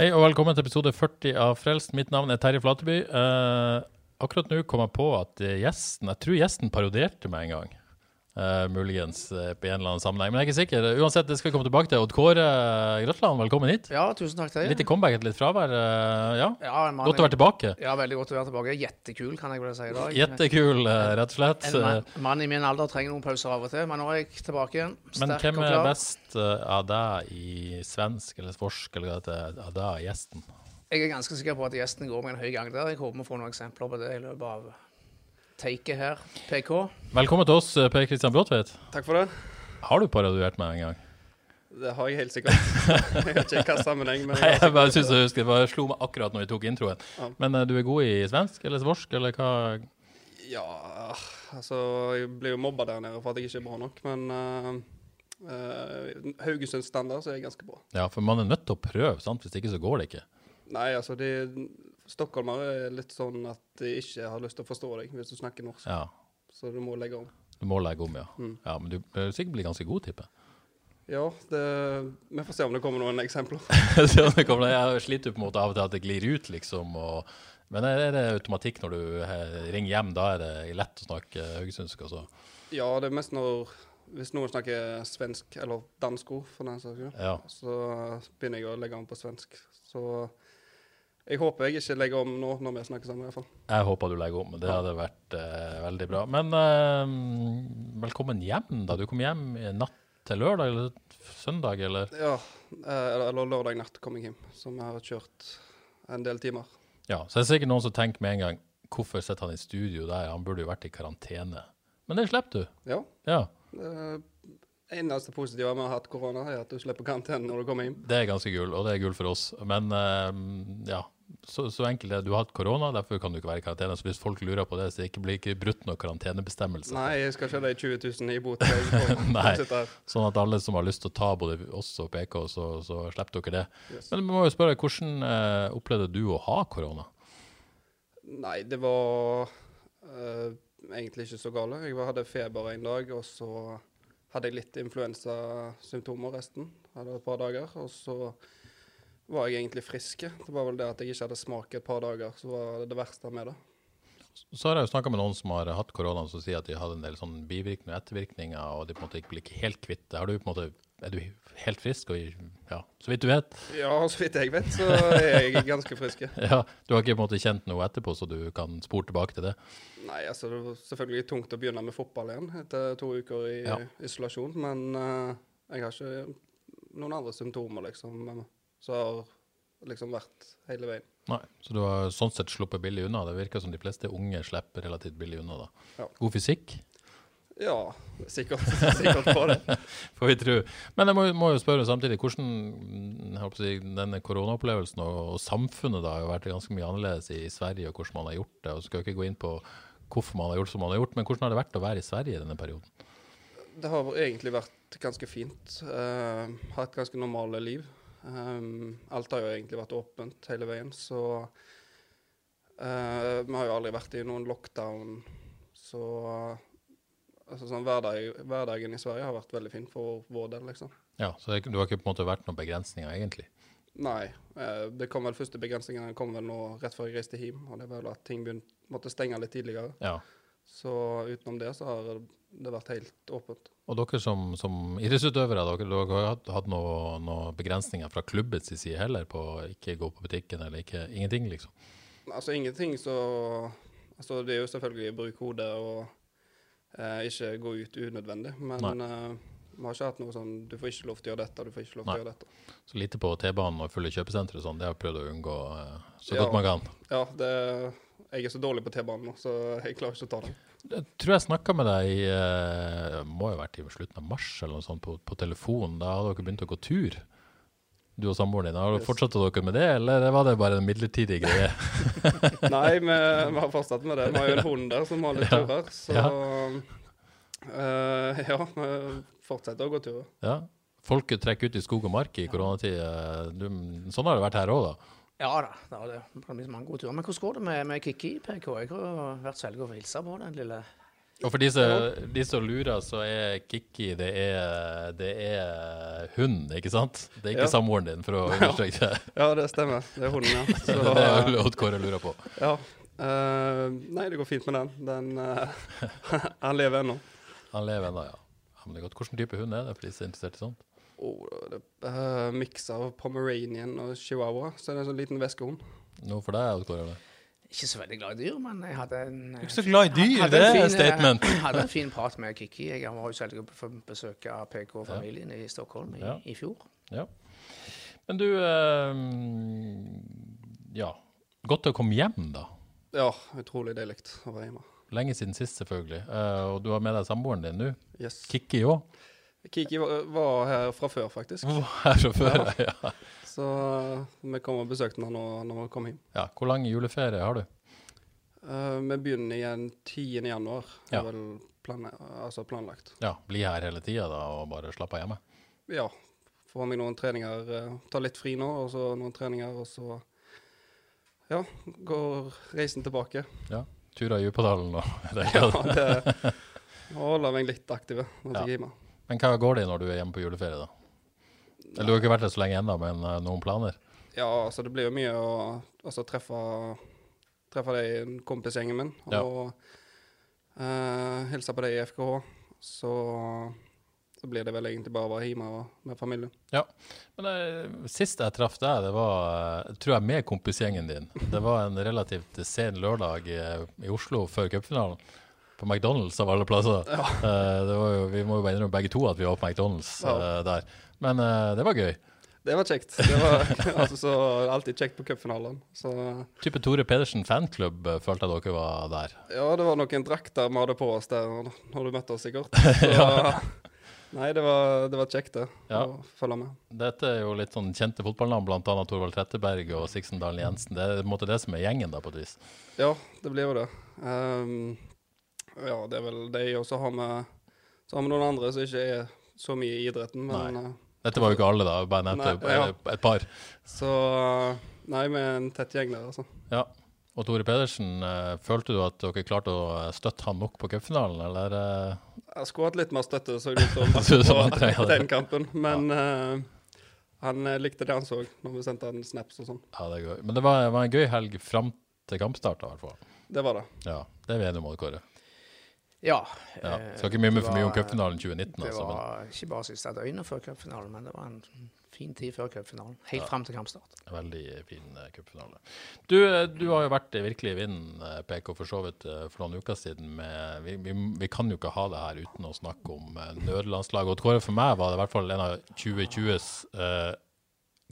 Hei og velkommen til episode 40 av Frelst. Mitt navn er Terje Flateby. Eh, akkurat nå kom jeg på at gjesten Jeg tror gjesten parodierte meg en gang. Eh, muligens uh, på en eller annen sammenheng, men jeg er ikke sikker. Uansett, det skal vi komme tilbake til. Odd Kåre Grøtland, velkommen hit. Ja, tusen takk til deg. Litt i comeback, litt fravær. eh, ja. Ja, man, Godt å være tilbake. Ja, veldig godt å være tilbake. Jettekul, kan jeg vel si i dag. Jettekul, eh, rett og slett. En mann, mann i min alder trenger noen pauser av og til, men nå er jeg tilbake igjen. Men hvem er best eh, av deg i svensk eller forsk eller hva av deg, gjesten? Jeg er ganske sikker på at gjesten går med en høy gang der. Jeg håper vi får noen eksempler på det i løpet av taket her. PK. Velkommen til oss, eh, Per Kristian Bråtveit. Takk for det. Har du parodiert meg en gang? Det har jeg helt sikkert. Jeg vet ikke hva sammenheng, men Nei, jeg bare synes jeg husker, det bare slo meg akkurat når vi tok introen. Ja. Men eh, du er god i svensk eller svorsk, eller hva? Ja, altså Jeg blir jo mobba der nede for at jeg ikke er bra nok, men uh, uh, Haugesunds standard så er jeg ganske bra. Ja, for man er nødt til å prøve, sant? hvis ikke så går det ikke. Nei, altså de Stockholmere er litt sånn at de ikke har lyst til å forstå deg hvis du snakker norsk, Ja, så du må legge om. du må legge om, ja. Mm. Ja, Men du bør sikkert bli ganske god, tipper jeg. Ja, det, vi får se om det kommer noen eksempler. Så det kommer- Jeg sliter på en måte av og til at det glir ut, liksom. Og, men er det automatikk når du eh, ringer hjem? Da er det lett å snakke haugesundsk? og så- Ja, det er mest når Hvis noen snakker svensk, eller dansk ord, for den saks skyld, Ja. så begynner jeg å legge om på svensk. Så jeg håper jeg ikke legger om nå når vi snakker sammen, i hvert fall. Jeg håper du legger om. Det hadde vært uh, veldig bra. Men uh, velkommen hjem, da. Du kom hjem i natt til lørdag eller søndag, eller? Ja, uh, eller, lørdag natt kom jeg hjem, så vi har kjørt en del timer. Ja, så det er sikkert noen som tenker med en gang Hvorfor sitter han i studio der? Han burde jo vært i karantene. Men det slipper du. Ja. Ja, Det eneste positive med å ha hatt korona, er at du slipper karantene når du kommer hjem. det er ganske gull, og det er gull for oss. Men uh, ja, så, så enkelt er det. Du har hatt korona, derfor kan du ikke være i karantene. Så hvis folk lurer på det, så ikke blir ikke brutt noen karantenebestemmelse. Nei, jeg skal ikke ha de 20 000 i bot. Nei. Sånn at alle som har lyst til å ta både oss og PK, så, så slipper dere det. Yes. Men vi må jo spørre, hvordan uh, opplevde du å ha korona? Nei, det var uh, egentlig ikke så gale. Jeg hadde feber en dag, og så hadde jeg litt influensasymptomer resten. Hadde et par dager, og så var jeg egentlig frisk. Det var vel det at jeg ikke hadde smak et par dager, så var det det verste med det. Så har jeg jo snakka med noen som har hatt korona, som sier at de hadde en del sånn bivirkninger og ettervirkninger, og de på en måte ikke blir helt kvitt det. Har du på en måte, er du helt frisk? Og, ja, så vidt du vet. Ja, så vidt jeg vet, så er jeg ganske frisk. Ja, Du har ikke på en måte kjent noe etterpå, så du kan spore tilbake til det? Nei, altså det var selvfølgelig tungt å begynne med fotball igjen etter to uker i Ja. isolasjon, men uh, jeg har ikke noen andre symptomer, liksom, som har liksom vært hele veien. Nei, Så du har sånn sett sluppet billig unna? Det virker som de fleste unge slipper relativt billig unna, da. Ja. God fysikk? Ja, sikkert, sikkert på det. Får vi tro. Men jeg må, må jo spørre samtidig, hvordan si, denne koronaopplevelsen og, og samfunnet da har jo vært ganske mye annerledes i Sverige, og hvordan man har gjort det. og skal jo ikke gå inn på hvorfor man har gjort som man har gjort, men hvordan har det vært å være i Sverige i denne perioden? Det har egentlig vært ganske fint. Uh, hatt ganske normale liv. Um, alt har jo egentlig vært åpent hele veien, så uh, Vi har jo aldri vært i noen lockdown, så altså, sånn, hverdag, Hverdagen i Sverige har vært veldig fin for vår del, liksom. Ja, Så det, du har ikke på en måte vært noen begrensninger, egentlig? Nei. Uh, det kom vel første begrensningene kom vel nå rett før jeg reiste hjem, og det var vel at ting begynte, måtte stenge litt tidligere. Ja. Så utenom det så har det vært helt åpent. Og dere som, som idrettsutøvere, dere, dere har hatt, hatt noen noe begrensninger fra klubbets side heller på å ikke gå på butikken, eller ikke, ingenting, liksom? Altså ingenting så Altså det er jo selvfølgelig bruk hodet og eh, ikke gå ut unødvendig, men eh, vi har ikke hatt noe sånn Du får ikke lov til å gjøre dette, du får ikke lov til å gjøre dette. Så lite på T-banen og fulle kjøpesentre og sånn, det har jeg prøvd å unngå eh, så Ja. godt man kan. Ja, det jeg er så dårlig på T-banen nå, så jeg klarer ikke å ta den. Jeg tror jeg snakka med deg i eh, må jo ha vært i slutten av mars eller noe sånt på, på telefon. Da hadde dere begynt å gå tur, du og samboeren din. Har dere Yes. fortsatt dere med det, eller var det bare en midlertidig greie? Nei, vi, vi har fortsatt med det. Vi har jo en hund der som har litt Ja. turer, så Ja. Uh, ja, vi fortsetter å gå turer. Ja. Folk trekker ut i skog og mark i koronatid. sånn har det vært her òg, da. Ja da, det har blitt mange gode turer. Men hvordan går det med, med Kikki i PK? Jeg har vært så heldig å få hilse på den lille Og for de som, lurer, så er Kikki det er, det er hund, ikke sant? Det er ikke Ja. samboeren din, for å understreke det. Ja, det stemmer. Det er hunden, ja. Så, Det er Odd Kåre lurer på. ja. Uh, nei, det går fint med den. Den uh, Han lever ennå. Han lever ennå, ja. ja. Men det er godt. Hvilken type hund er det, for de som er interessert i sånt? Oh, det er uh, miks av pomeranian og chihuahua, så det er en sånn liten veskehund. Noe for deg, Odd Kåre? eller? Ikke så veldig glad i dyr, men jeg hadde en Du er ikke så glad i dyr, hadde det er fin, et statement. Jeg hadde en fin prat med Kikki. Jeg var jo så heldig å få besøke PK-familien i Stockholm i, Ja. i fjor. Ja. Men du eh, Ja. Godt å komme hjem, da. Ja, utrolig deilig å være hjemme. Lenge siden sist, selvfølgelig. Eh, og du har med deg samboeren din nå. Yes. Kikki òg. Kiki var, var her fra før, faktisk. Her fra før. Ja. Så uh, vi kom og besøkte henne når, når vi kom hjem. ja. Hvor lang juleferie har du? Uh, vi begynner igjen 10. januar, Ja. er vel plan altså planlagt. Ja, Bli her hele tida da, og bare slappe av hjemme? Ja. Få meg noen treninger. Uh, ta litt fri nå, og så noen treninger, og så ja, går reisen tilbake. Ja. Turer i Djupedalen og det Ja, det holder meg litt aktive når Ja. jeg er hjemme. Men hva går det i når du er hjemme på juleferie, da? Eller du har ikke vært der så lenge ennå, men uh, noen planer? Ja, altså det blir jo mye å altså, treffe, treffe deg i kompisgjengen min Ja. og eh, hilse på deg i FKH. Så, så blir det vel egentlig bare å være hjemme med familien. Ja, Men uh, Sist jeg traff deg, det var uh, tror jeg med kompisgjengen din. Det var en relativt sen lørdag i, i Oslo før cupfinalen. På McDonald's av alle plasser. Eh, det var jo, vi må jo bare innrømme begge to at vi var på McDonald's eh, der. Men eh, det var gøy. Det var kjekt. Det var altså, så alltid kjekt på cupfinalen. Så Type Tore Pedersen fanklubb eh, følte jeg dere var der. ja, det var noen drakter vi hadde på oss der når du møtte oss, sikkert. Så, Nei, det var, det var kjekt, det. Ja. Å følge med. Dette er jo litt sånn kjente fotballnavn, bl.a. Torvald Tretteberg og Siksendalen Jensen. Det er på en måte det som er gjengen, da, på et vis. Ja, det blir jo det. Ehm, ja, det er vel de. Og så har vi noen andre som ikke er så mye i idretten. Men, Nei. eh, Dette var jo ikke alle, da. Bare nevnte ja. et- par. så Nei, vi er en tett gjeng der, altså. Ja. Og Tore Pedersen, eh, følte du at dere klarte å eh, støtte han nok på cupfinalen, eller? Jeg skulle hatt litt mer støtte, så det ut som, han på den kampen. Men eh, han eh, likte det han så når vi sendte han snaps og sånn. Ja, det er gøy. Men det var, var en gøy helg fram til kampstart, i hvert fall. Det var det. Ja, det er vi enige om, Kåre. Ja. Ja. eh, Skal ikke mimre med for mye om cupfinalen 2019, Det altså. Var ikke bare siste døgnet før cupfinalen, men det var en fin tid før cupfinalen. Helt fram til kampstart. veldig fin eh, cupfinale. Du, eh, du har jo vært virkelig i vinden, PK, for så vidt for noen uker siden. Med, vi, vi, vi kan jo ikke ha det her uten å snakke om nødlandslaget. Og Kåre, for meg var det i hvert fall en av 2020s uh,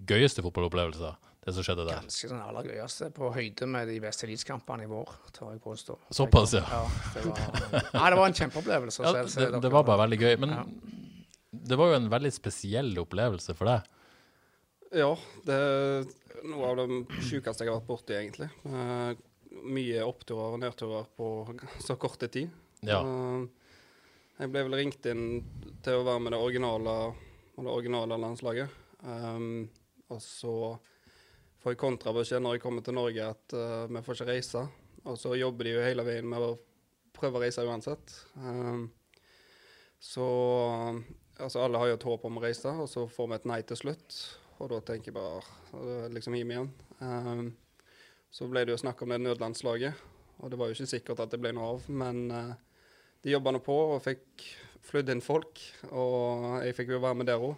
gøyeste fotballopplevelser, det som skjedde der. Ganske sånn aller gøyeste. På høyde med de beste elitekampene i vår, tør jeg påstå. Såpass, ja. ja det, var, nei, det var en kjempeopplevelse. Ja, det, det var bare veldig gøy. Men Ja. det var jo en veldig spesiell opplevelse for deg. Ja, det er noe av det sjukeste jeg har vært borti, egentlig. Eh, mye oppturer og nedturer på så korte tid. Ja. Eh, jeg ble vel ringt inn til å være med det originale, det originale landslaget. Um, og så jeg kontrabeskjed når jeg kommer til Norge at uh, vi får ikke reise. Og så jobber de jo hele veien med å prøve å reise uansett. Um, så altså alle har jo et håp om å reise, og så får vi et nei til slutt. Og da tenker jeg bare «Åh, liksom hjem igjen. Um, så ble det jo snakk om det nødlandslaget, og det var jo ikke sikkert at det ble noe av. Men uh, de jobba nå på og fikk flydd inn folk, og jeg fikk jo være med der òg.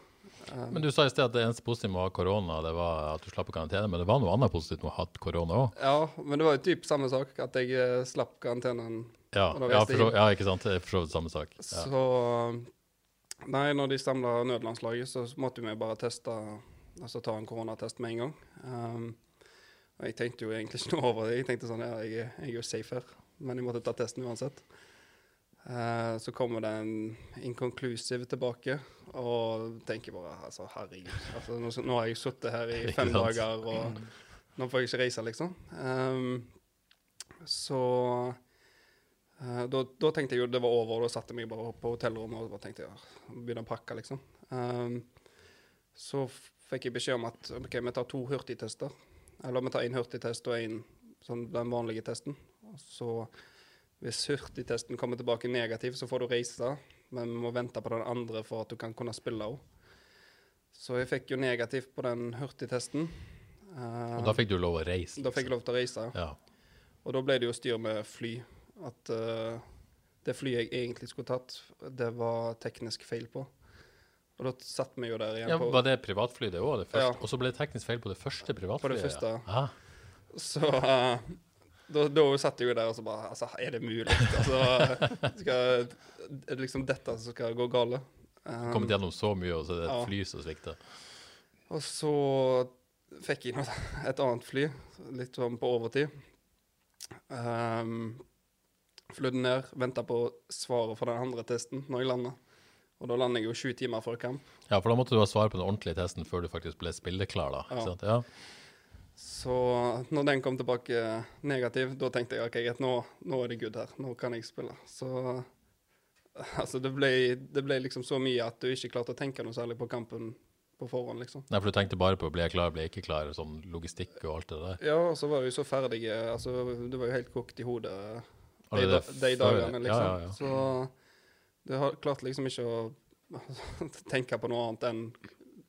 Men du sa i sted at det eneste positive med å ha korona, det var at du slapp karantene. Men det var noe annet positivt med å ha hatt korona òg. Ja, men det var jo typ samme sak, at jeg eh, slapp karantenen. Ja, ja, for ja, ikke sant. Det er for så vidt samme sak. Ja. Så Nei, når de samla nødlandslaget, så måtte vi bare teste Altså ta en koronatest med en gang. Um, Og jeg tenkte jo egentlig ikke noe over det. Jeg tenkte sånn, ja, jeg, jeg er jo safe her. Men jeg måtte ta testen uansett. Eh, så kommer det en inconclusive tilbake, og tenker bare altså, herregud. Altså, nå, nå har jeg sittet her i fem dager, og nå får jeg ikke reise, liksom. Um, så uh, da, da tenkte jeg jo det var over, og da satte jeg meg bare på hotellrommet og bare tenkte ja, begynne å pakke, liksom. Um, så fikk jeg beskjed om at ok, vi tar to hurtigtester. Eller vi tar én hurtigtest og én sånn den vanlige testen. Og så hvis hurtigtesten kommer tilbake negativ, så får du reise, men vi må vente på den andre for at du kan kunne spille òg. Så jeg fikk jo negativt på den hurtigtesten. Uh, Og da fikk du lov å reise? da fikk jeg lov til å reise. Ja. Og da ble det jo styr med fly. At uh, det flyet jeg egentlig skulle tatt, det var teknisk feil på. Og da satt vi jo der igjen ja, på Var det privatfly, det òg? Ja. Og så ble det teknisk feil på det første privatflyet? På det første. Ja. Så eh, da, da satt jeg jo der og så bare Altså, er det mulig? Altså, skal, er det liksom dette som skal gå galt? Um, Kommet gjennom så mye, og så er det et Ja. fly som svikter. Og så fikk jeg et annet fly, litt sånn på overtid. Um, Flydde ned, venta på svaret fra den andre testen når jeg landa. Og da lander jeg jo sju timer før kamp. Ja, for da måtte du ha svar på den ordentlige testen før du faktisk ble spilleklar, da. Ja. Ja. Så når den kom tilbake negativ, da tenkte jeg ok, greit, nå, nå er det good her. Nå kan jeg spille. Så altså, det ble, det ble liksom så mye at du ikke klarte å tenke noe særlig på kampen på forhånd, liksom. Nei, for du tenkte bare på blir jeg klar, blir jeg ikke klar, sånn logistikk og alt det der. Ja, og så var vi så ferdige. Altså, du var jo helt kokt i hodet de, de, de dagene, liksom. Ja, ja, ja. Så du har klart liksom ikke å tenke på noe annet enn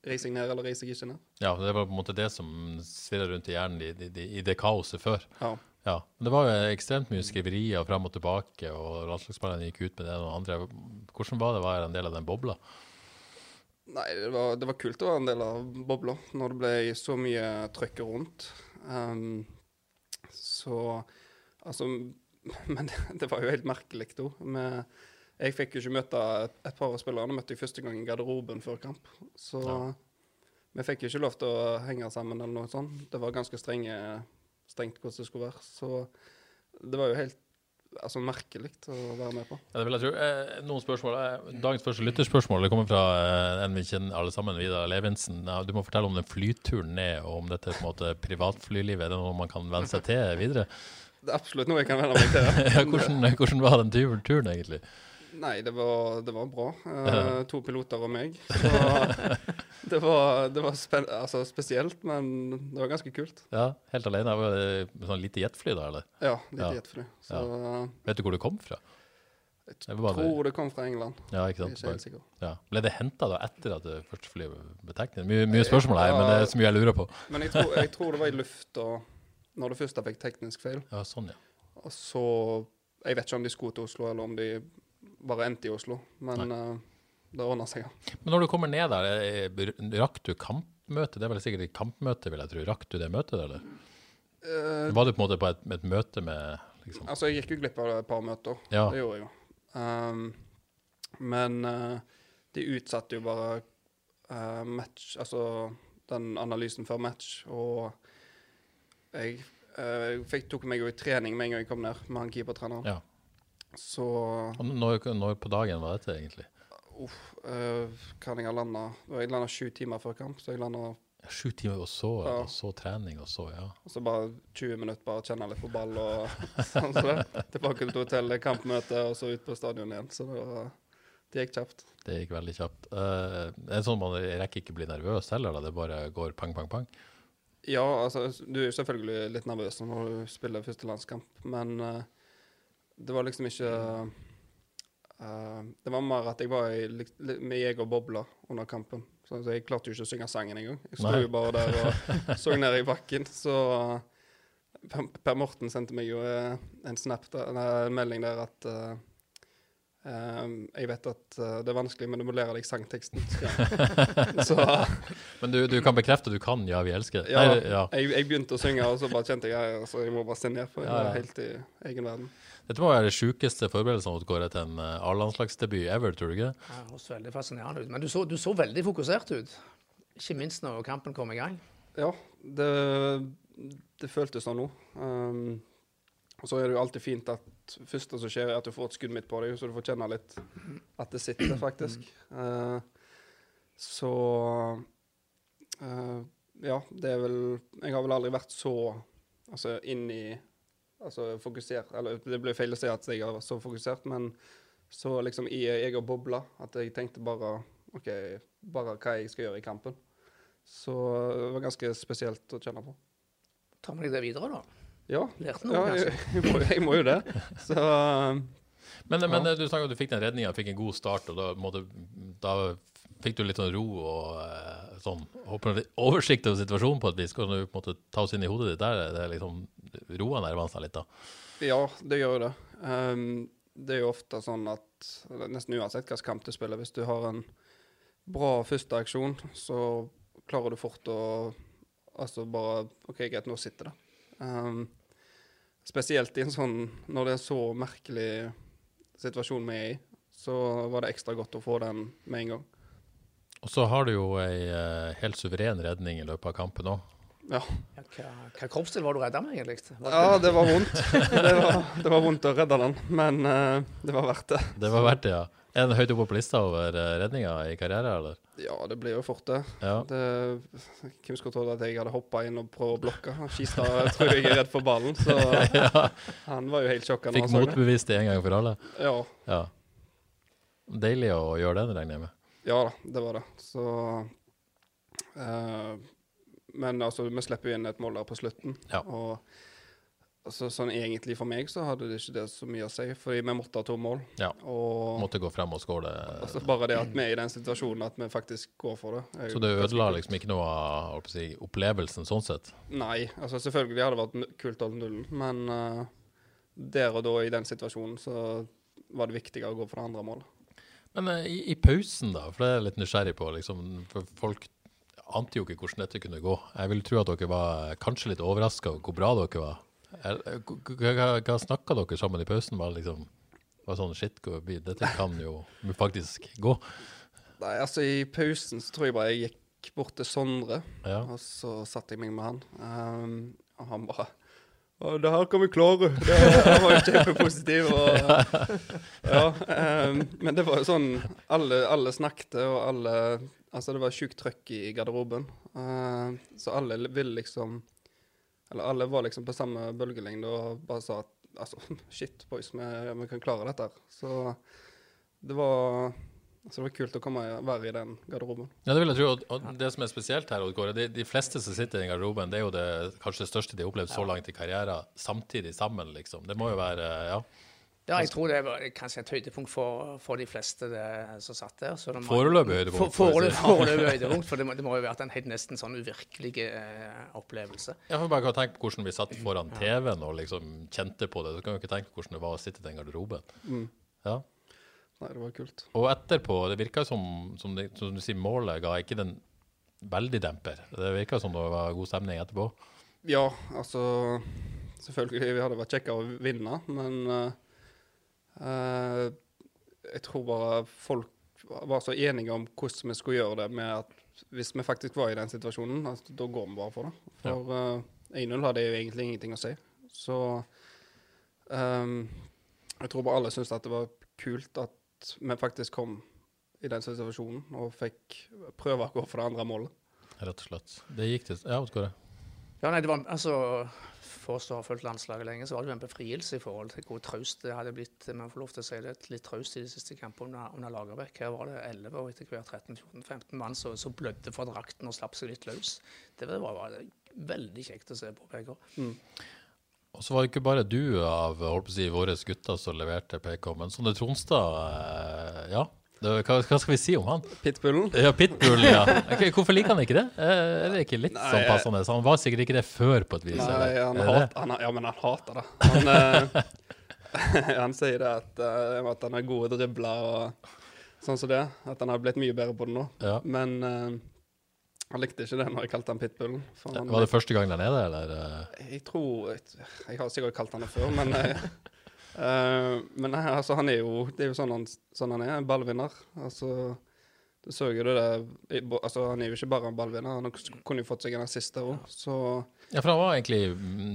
ned eller reiser jeg ikke ned. Ja, det var på en måte det som svirra rundt i hjernen i, i, i det kaoset før. Ja. Ja, Det var jo ekstremt mye skriverier fram og tilbake, og landslagsspillerne gikk ut med det og andre. Hvordan var det å være en del av den bobla? Nei, det var, det var kult å være en del av bobla når det ble så mye trøkk rundt. Um, så Altså Men det, det var jo helt merkelig, da. Med, jeg fikk jo ikke møte et, et par av spillerne. møtte jeg første gang i garderoben før kamp. Så Ja. vi fikk jo ikke lov til å henge sammen eller noe sånt. Det var ganske strenge, strengt hvordan det skulle være. Så det var jo helt altså, merkelig å være med på. Ja, det vil jeg tro. Eh, noen spørsmål. Eh, dagens første lytterspørsmål det kommer fra eh, en vi kjenner alle sammen, Vidar Levinsen. Du må fortelle om den flyturen ned, og om dette på en måte privatflylivet. Er det noe man kan venne seg til videre? Det er absolutt noe jeg kan venne meg til. Ja, hvordan, hvordan var den turen, turen egentlig? Nei, det var, det var bra. Uh, to piloter og meg. Så det var, det var altså, spesielt, men det var ganske kult. Ja, Helt alene? Var det sånn lite jetfly, da? eller? Ja, lite Ja. jetfly. Så ja. Vet du hvor det kom fra? jeg tror det kom fra England. Ja, ikke Jeg er sant? ikke helt sikker. Ja. Ble det henta etter at det første flyet ble tegnet? Mye, mye spørsmål her, men det er så mye jeg lurer på. Men jeg tror, jeg tror det var i lufta når det først fikk teknisk feil. Ja, sånn, ja. Og så Jeg vet ikke om de skulle til Oslo, eller om de bare endte i Oslo. Men uh, det ordna seg, ja. Men når du kommer ned der, eh, rakk du kampmøte? Det er vel sikkert et kampmøte, vil jeg tro. Rakk du det møtet, eller? Uh, Var du på en måte på et, et møte med liksom Altså, jeg gikk jo glipp av et par møter. Ja. Det gjorde jeg jo. Um, men uh, de utsatte jo bare uh, match Altså den analysen før match, og jeg jeg fikk, tok meg jo i trening med en gang jeg kom ned, med han keepertreneren. Ja. Så når, når på dagen var dette, egentlig? uff, uh, kan jeg ha landa Jeg landa sju timer før kamp, så jeg landa Sju timer, og så, Ja. og så trening, og så, ja. Og så bare 20 minutter bare kjenne litt på ball og sånn så det. Tilbake til hotellet, kampmøte, og så ut på stadion igjen. Så det, var, det gikk kjapt. Det gikk veldig kjapt. Eh, er det sånn man rekker ikke bli nervøs heller, da? Det bare går pang, pang, pang? Ja, altså, du er jo selvfølgelig litt nervøs når du spiller første landskamp, men eh, det var liksom ikke uh, Det var mer at jeg var i, med egen under kampen. Så, jeg klarte jo ikke å synge sangen engang. Jeg sto jo bare der og så ned i bakken. Så eh, Per, per Morten sendte meg jo eh, en snap der, en melding der at uh, Um, jeg vet at uh, det er vanskelig, men du må lære deg sangteksten. Så Men du, du kan bekrefte at du kan 'Ja, vi elsker'? ja, Nei, ja. Jeg, jeg begynte å synge, og så bare kjente jeg at jeg må bare se ned, for jeg Ja, ja. helt i egen verden. Dette må være det sjukeste forberedelsene mot Kåre til en eh, A-landslagsdebut ever, tror du ikke? Ja, det høres veldig fascinerende ut. Men du så, du så veldig fokusert ut. Ikke minst når kampen kom i gang. Ja, det, det føltes sånn nå. Um, og så er det jo alltid fint at første som skjer, er at du får et skudd midt på deg, så du får kjenne litt at det sitter, faktisk. Uh, så uh, Ja, det er vel Jeg har vel aldri vært så altså, inn i Altså fokusert Eller det blir feil å si at jeg har vært så fokusert, men så liksom i egen boble at jeg tenkte bare OK, bare hva jeg skal gjøre i kampen. Så det var ganske spesielt å kjenne på. Tar med deg det videre, da? Ja, Lærte noe, ja jeg, kanskje? jeg, må, jeg må jo det. Så Men, men du snakka om at du fikk den redninga, fikk en god start, og da, måtte, da fikk du litt sånn ro og eh, sånn oversikt over situasjonen på et vis. Kan du på en måte ta oss inn i hodet ditt der? Det er liksom roa nervene seg litt da? ja, det gjør jo det. Um, det er jo ofte sånn at nesten uansett hvilken kamp du spiller, hvis du har en bra første aksjon, så klarer du fort å altså bare OK, greit, nå sitter det. Um, spesielt i en sånn Når det er så merkelig situasjon vi er i, så var det ekstra godt å få den med en gang. Og så har du jo ei eh, helt suveren redning i løpet av kampen òg. Ja. Ja, hva, hva kroppsdel var du redda med, egentlig? Var ja, det var vondt. Det var, det var vondt å redde den, men uh, det var verdt det. Det var verdt det, ja. Er den høyt oppe på lista over uh, redninger i karriere, eller? Ja, det blir jo fort det. Ja. det hvem skulle trodd at jeg hadde hoppa inn og prøvd å blokke? Skistad tror jeg er redd for ballen, så han var jo helt sjokka. Fikk motbevist det en gang for alle. Ja, Ja. Deilig å gjøre den, regner jeg med. ja da, det var det. Så eh, Men altså, vi slipper jo inn et mål der på slutten. Ja. Og altså, sånn egentlig for meg så hadde det ikke det så mye å si, fordi vi måtte ha to mål. Ja. Og Måtte gå frem og skåle. altså, bare det at vi er i den situasjonen at vi faktisk går for det. Så det ødela liksom ikke noe av si, opplevelsen sånn sett? Nei, altså selvfølgelig hadde det vært kult å holde nullen, men uh, der og da i den situasjonen så var det viktigere å gå for det andre målet. Men eh, i, i pausen, da, for det er jeg litt nysgjerrig på, liksom, for folk ante jo ikke hvordan dette kunne gå. Jeg vil tro at dere var kanskje litt overraska over hvor bra dere var. Hva, hva, hva snakka dere sammen i pausen? Var liksom var sånn shit, dette kan jo faktisk gå. Nei, altså i pausen så tror jeg bare jeg gikk bort til Sondre, Ja. og så satte jeg meg med han. Um, og han bare å, det her kan vi klare. Det, var jo kjempepositiv. Og, ja, um, men det var jo sånn Alle, alle snakket, og alle Altså, det var sjukt trøkk i garderoben. Uh, så alle ville liksom Eller alle var liksom på samme bølgelengde og bare sa at altså, shit, boys, vi, vi kan klare dette her. Så det var så det var kult å komme være i den garderoben. Ja, det vil jeg tro. Og- Og det som er spesielt her, Odd Kåre, de, de fleste som sitter i den garderoben, det er jo det kanskje det største de har opplevd så langt i karrieren, samtidig sammen, liksom. Det må jo være Ja. Ja, jeg tror det var kanskje et høydepunkt for, for de fleste det, som satt der. Så det må- Foreløpig høydepunkt, For, foreløpig, si. høydepunkt, for det må, det må jo ha vært en helt nesten sånn uvirkelig eh, opplevelse. Jeg får bare tenke på hvordan vi satt foran TV-en og liksom kjente på det. Så kan vi ikke tenke på hvordan det var å sitte i den garderoben. Ja. Nei, det var kult. Og etterpå, det virka som, som, det, som du sier, målet ga ikke den veldig demper. Det virka som det var god stemning etterpå. Ja, altså Selvfølgelig vi hadde vært kjekka å vinne, men uh, jeg tror bare folk var så enige om hvordan vi skulle gjøre det, med at hvis vi faktisk var i den situasjonen, altså, da går vi bare for det. For eh, 1-0 hadde jo egentlig ingenting å si. Så um, jeg tror bare alle syntes at det var kult at vi faktisk kom i den situasjonen og fikk prøve å gå for det andre målet. Rett og slett. Det gikk til Ja, hva det? Ja, nei, det var, altså, For oss som har fulgt landslaget lenge, så var det jo en befrielse i forhold til hvor traust det hadde blitt. Man får lov til å si det, litt traust i de siste kampene under, under Lagerbäck. Her var det 11 og etter hvert 13-14-15 mann som blødde for drakten og slapp seg litt løs. Det var, var veldig kjekt å se på, Vegard. Og så var det ikke bare du av holdt på å si, våre gutter som leverte PK, men Sondre Tronstad eh, Ja, det, hva, hva skal vi si om han? Pitbullen. Ja, pitbullen, ja. Hvorfor liker han ikke det? Eh, Er det ikke litt Nei, sånn passende? Så han var sikkert ikke det før, på et vis? Nei, han hat, han, ja, men han hater det. Han, eh, han sier det at, at han er gode dribler og sånn som det. At han har blitt mye bedre på det nå. Ja. Men han likte ikke det når jeg kalte han Pitbullen. han- Var det første gang han er det, eller? eh? Jeg tror Jeg, har sikkert kalt han det før, men eh, Men altså, han er jo Det er jo sånn han, sånn han er. En ballvinner. Altså Du så jo det der Altså, han er jo ikke bare en ballvinner, han kunne jo fått seg en assist der òg, så Ja, for han var egentlig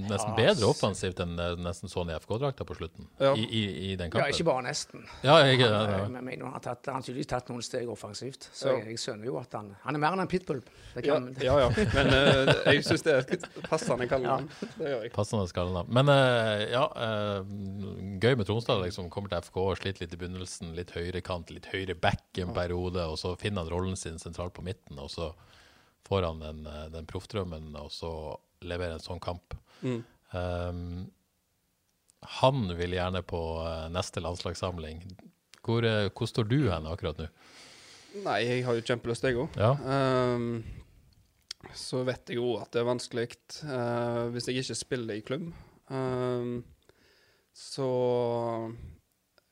nesten Ja, bedre offensivt enn eh, nesten sånn i FK-drakta på slutten. Ja. I, i, I den Ja, ikke bare nesten. Ja, jeg, ja, Han, ja. jeg men, han har tatt, han tydeligvis tatt noen steg offensivt. Så Ja. jeg, jeg skjønner jo at han Han er mer enn en pitbull. Kan, ja. ja. Men uh, jeg syns det er et passende kallenavn. Det gjør jeg. Passende kallenavn. Men uh, ja, uh, gøy med Tromsdal. Liksom, kommer til FK sliter litt i begynnelsen. Litt høyre kant, litt høyre back en periode. Og så finner han rollen sin sentralt på midten, og så får han den, eh, den proffdrømmen, og så leverer en sånn kamp. Mm. Um, han vil gjerne på eh, neste landslagssamling. Hvor, eh, hvor står du hen akkurat nå? Nei, jeg har jo kjempelyst, jeg òg. Ja. Um, så vet jeg òg at det er vanskelig uh, hvis jeg ikke spiller i klubb. Um, så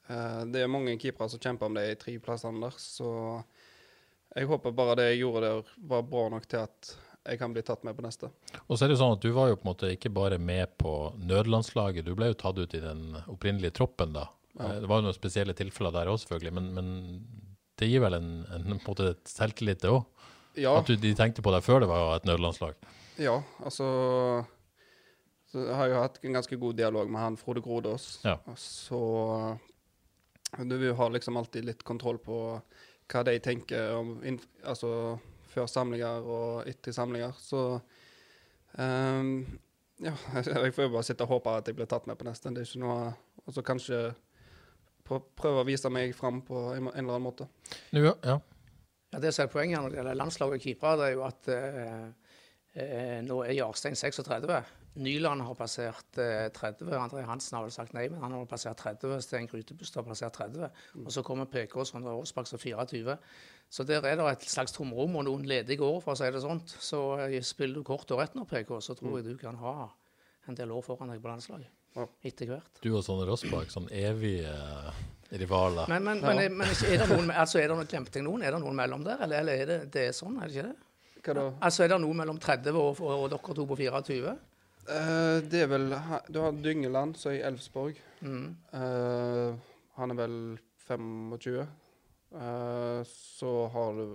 uh, Det er mange keepere som kjemper om de tre plassene der, så jeg håper bare det jeg gjorde der, var bra nok til at jeg kan bli tatt med på neste. Og så er det jo sånn at du var jo på en måte ikke bare med på nødlandslaget, du ble jo tatt ut i den opprinnelige troppen da. Ja. Det var jo noen spesielle tilfeller der også selvfølgelig, men, men det gir vel en, en, en måte et selvtillit det også? Ja, At du, de tenkte på deg før det var et nødlandslag? ja altså så jeg har jo hatt en ganske god dialog med han Frode Grodås. Ja. Så du har liksom alltid litt kontroll på hva de tenker om altså før samlinger og etter samlinger. Så um, ja, jeg får jo bare sitte og håpe at jeg blir tatt med på neste. Det er ikke noe Og så kanskje prø- prøve å vise meg fram på en, en eller annen måte. Nå, ja, ja. Ja, det som er Poenget når det gjelder landslag og keepere, det er jo at eh, eh, nå er Jarstein 36. Nyland har passert eh, 30. André Hansen har vel sagt nei, men han har passert 30. Sten Grytebust har passert 30. Og så kommer PK Sondre Aasbakk som 24. Så der er det et slags tomrom og noen ledige år, for å si det sånt. Så eh, spiller du kort og rett nå, PK, så tror jeg du kan ha en del år foran deg på landslaget. Ja. Etter hvert. Du og Sondre Aasbakk som evige eh, rivaler. Men, men, men, men ikke- er det noen, altså er det noen, glemte jeg noen? Er det noen mellom der, eller, eller er det, det er sånn? Er det ikke det? Hva da? Altså Er det noe mellom 30 og, og, og dere to på 24? Eh, det er vel Du har Dyngeland, som er i Elfsborg. Mm. Uh, han er vel 25. Uh, så har du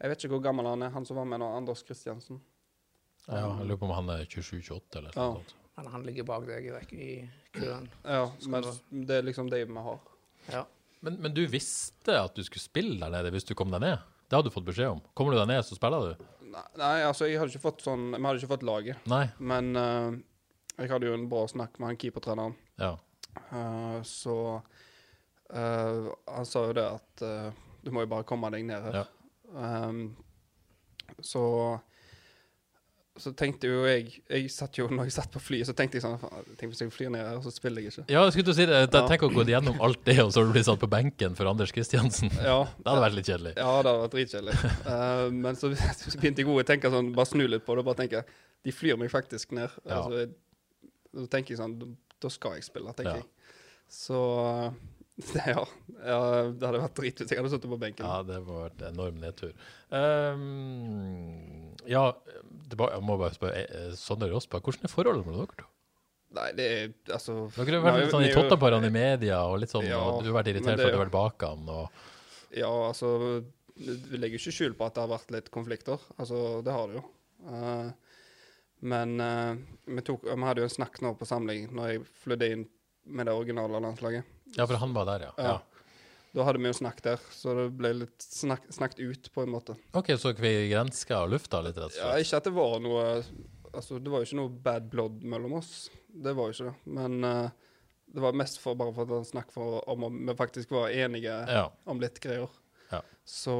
Jeg vet ikke hvor gammel han er, han som var med nå, Anders Kristiansen. Ja, jeg lurer på om han er 27-28 eller Ja. noe sånt. Men han ligger bak deg i, rekke- i køen. Ja, men det er liksom det vi har. Ja. Men, men du visste at du skulle spille der nede hvis du kom deg ned? Det hadde du fått beskjed om. Kommer du deg ned, så spiller du? Nei, altså, jeg hadde ikke fått sånn Vi hadde ikke fått laget. Nei? Men eh, jeg hadde jo en bra snakk med han keepertreneren. Ja. Eh, så eh, han sa jo det at eh, du må jo bare komme deg ned her. Ja. Um, så så tenkte jo jeg jeg satt jo, Når jeg satt på flyet, så tenkte jeg sånn Tenk hvis jeg flyr ned her, så spiller jeg ikke. Ja, jeg skulle til å si det. Ja. Tenk å gå gjennom alt det, og så blir du satt på benken for Anders Kristiansen. Ja, Det hadde vært litt kjedelig. ja det hadde vært dritkjedelig. uh, men så begynte jeg å tenke sånn, bare snu litt på det bare tenke De flyr meg faktisk ned. Ja. Altså, jeg- så tenker jeg sånn Da, da skal jeg spille, tenker Ja. jeg. Så ja, ja. Det hadde vært dritt hvis jeg hadde sittet på benken. Ja, det var vært en enorm nedtur. Um, ja, det var, jeg må bare spørre. eh, Sondre Rossbakk, hvordan er forholdet mellom dere to? Nei, det er altså Dere har vært litt sånn i jo- tottaparene i media, og litt sånn, Ja, og du har vært irritert det- for at du har vært bak han. Og, Ja, altså Vi legger ikke skjul på at det har vært litt konflikter. Altså, det har det jo. Uh, men uh, vi, tok, vi hadde jo en snakk nå på samling når jeg flydde inn med det originale landslaget. Ja, for han var der, ja. Ja. Da hadde vi jo snakk der, så det ble litt snakk, snakket ut, på en måte. OK, så vi grenska lufta litt, rett og slett? Ja, ikke at det var noe Altså, det var jo ikke noe bad blood mellom oss. Det var jo ikke det. Men uh, det var mest for bare for at snakk for, om om vi faktisk var enige Ja. om litt greier. Ja. Så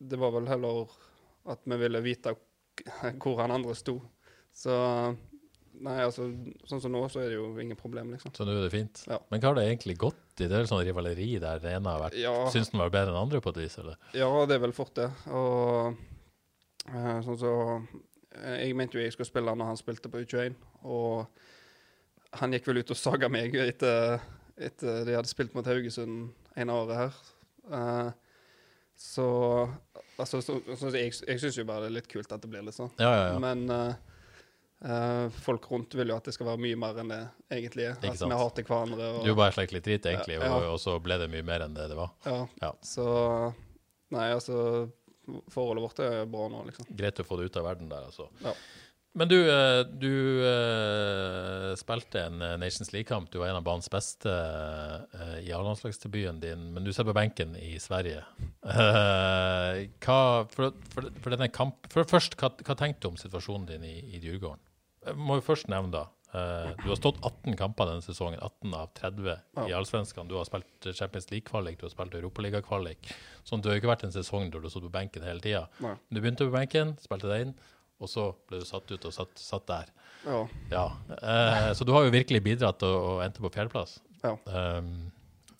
det var vel heller at vi ville vite hvor han andre sto. Så Nei, altså, sånn som nå, så er det jo ingen problem, liksom. Så nå er det fint. Ja. Men hva har det egentlig gått i? Det er sånn rivaleri der den ene har vært Ja, Syns den var bedre enn andre på et vis, eller? ja det er vel fort det. Og eh, sånn så eh, Jeg mente jo jeg skulle spille når han spilte på U21, og han gikk vel ut og saga meg etter, etter de hadde spilt mot Haugesund en av året her. Uh, så altså, så, så, jeg, jeg syns jo bare det er litt kult at det blir litt sånn. Ja, ja, ja. Men eh, eh, folk rundt vil jo at det skal være mye mer enn det egentlig er. Ikke At sant. vi hater hverandre. Og, Du bare sleik litt dritt, egentlig, Ja. og, og så ble det mye mer enn det det var. ja. Ja. Så Nei, altså Forholdet vårt er bra nå, liksom. Greit å få det ut av verden der, altså. Ja. Men du, eh, du eh, spilte en eh, Nations League-kamp. Du var en av banens beste eh, i A-landslagsdebuten din, men du ser på benken i Sverige. Hva, for, for, for denne kamp, for Først, hva, hva tenkte du om situasjonen din i, i Djurgården? Jeg må jo først nevne da, Du har stått 18 kamper denne sesongen, 18 av 30 i Allsvenskan. Du har spilt Champions League-kvalik, du har spilt Europaliga-kvalik. Sånn, det har jo ikke vært en sesong der du har stått på benken hele tida. Du begynte på benken, spilte deg inn, og så ble du satt ut og satt, satt der. Ja. Ja. Eh, så du har jo virkelig bidratt og, å endte på fjerdeplass. Ja. Um,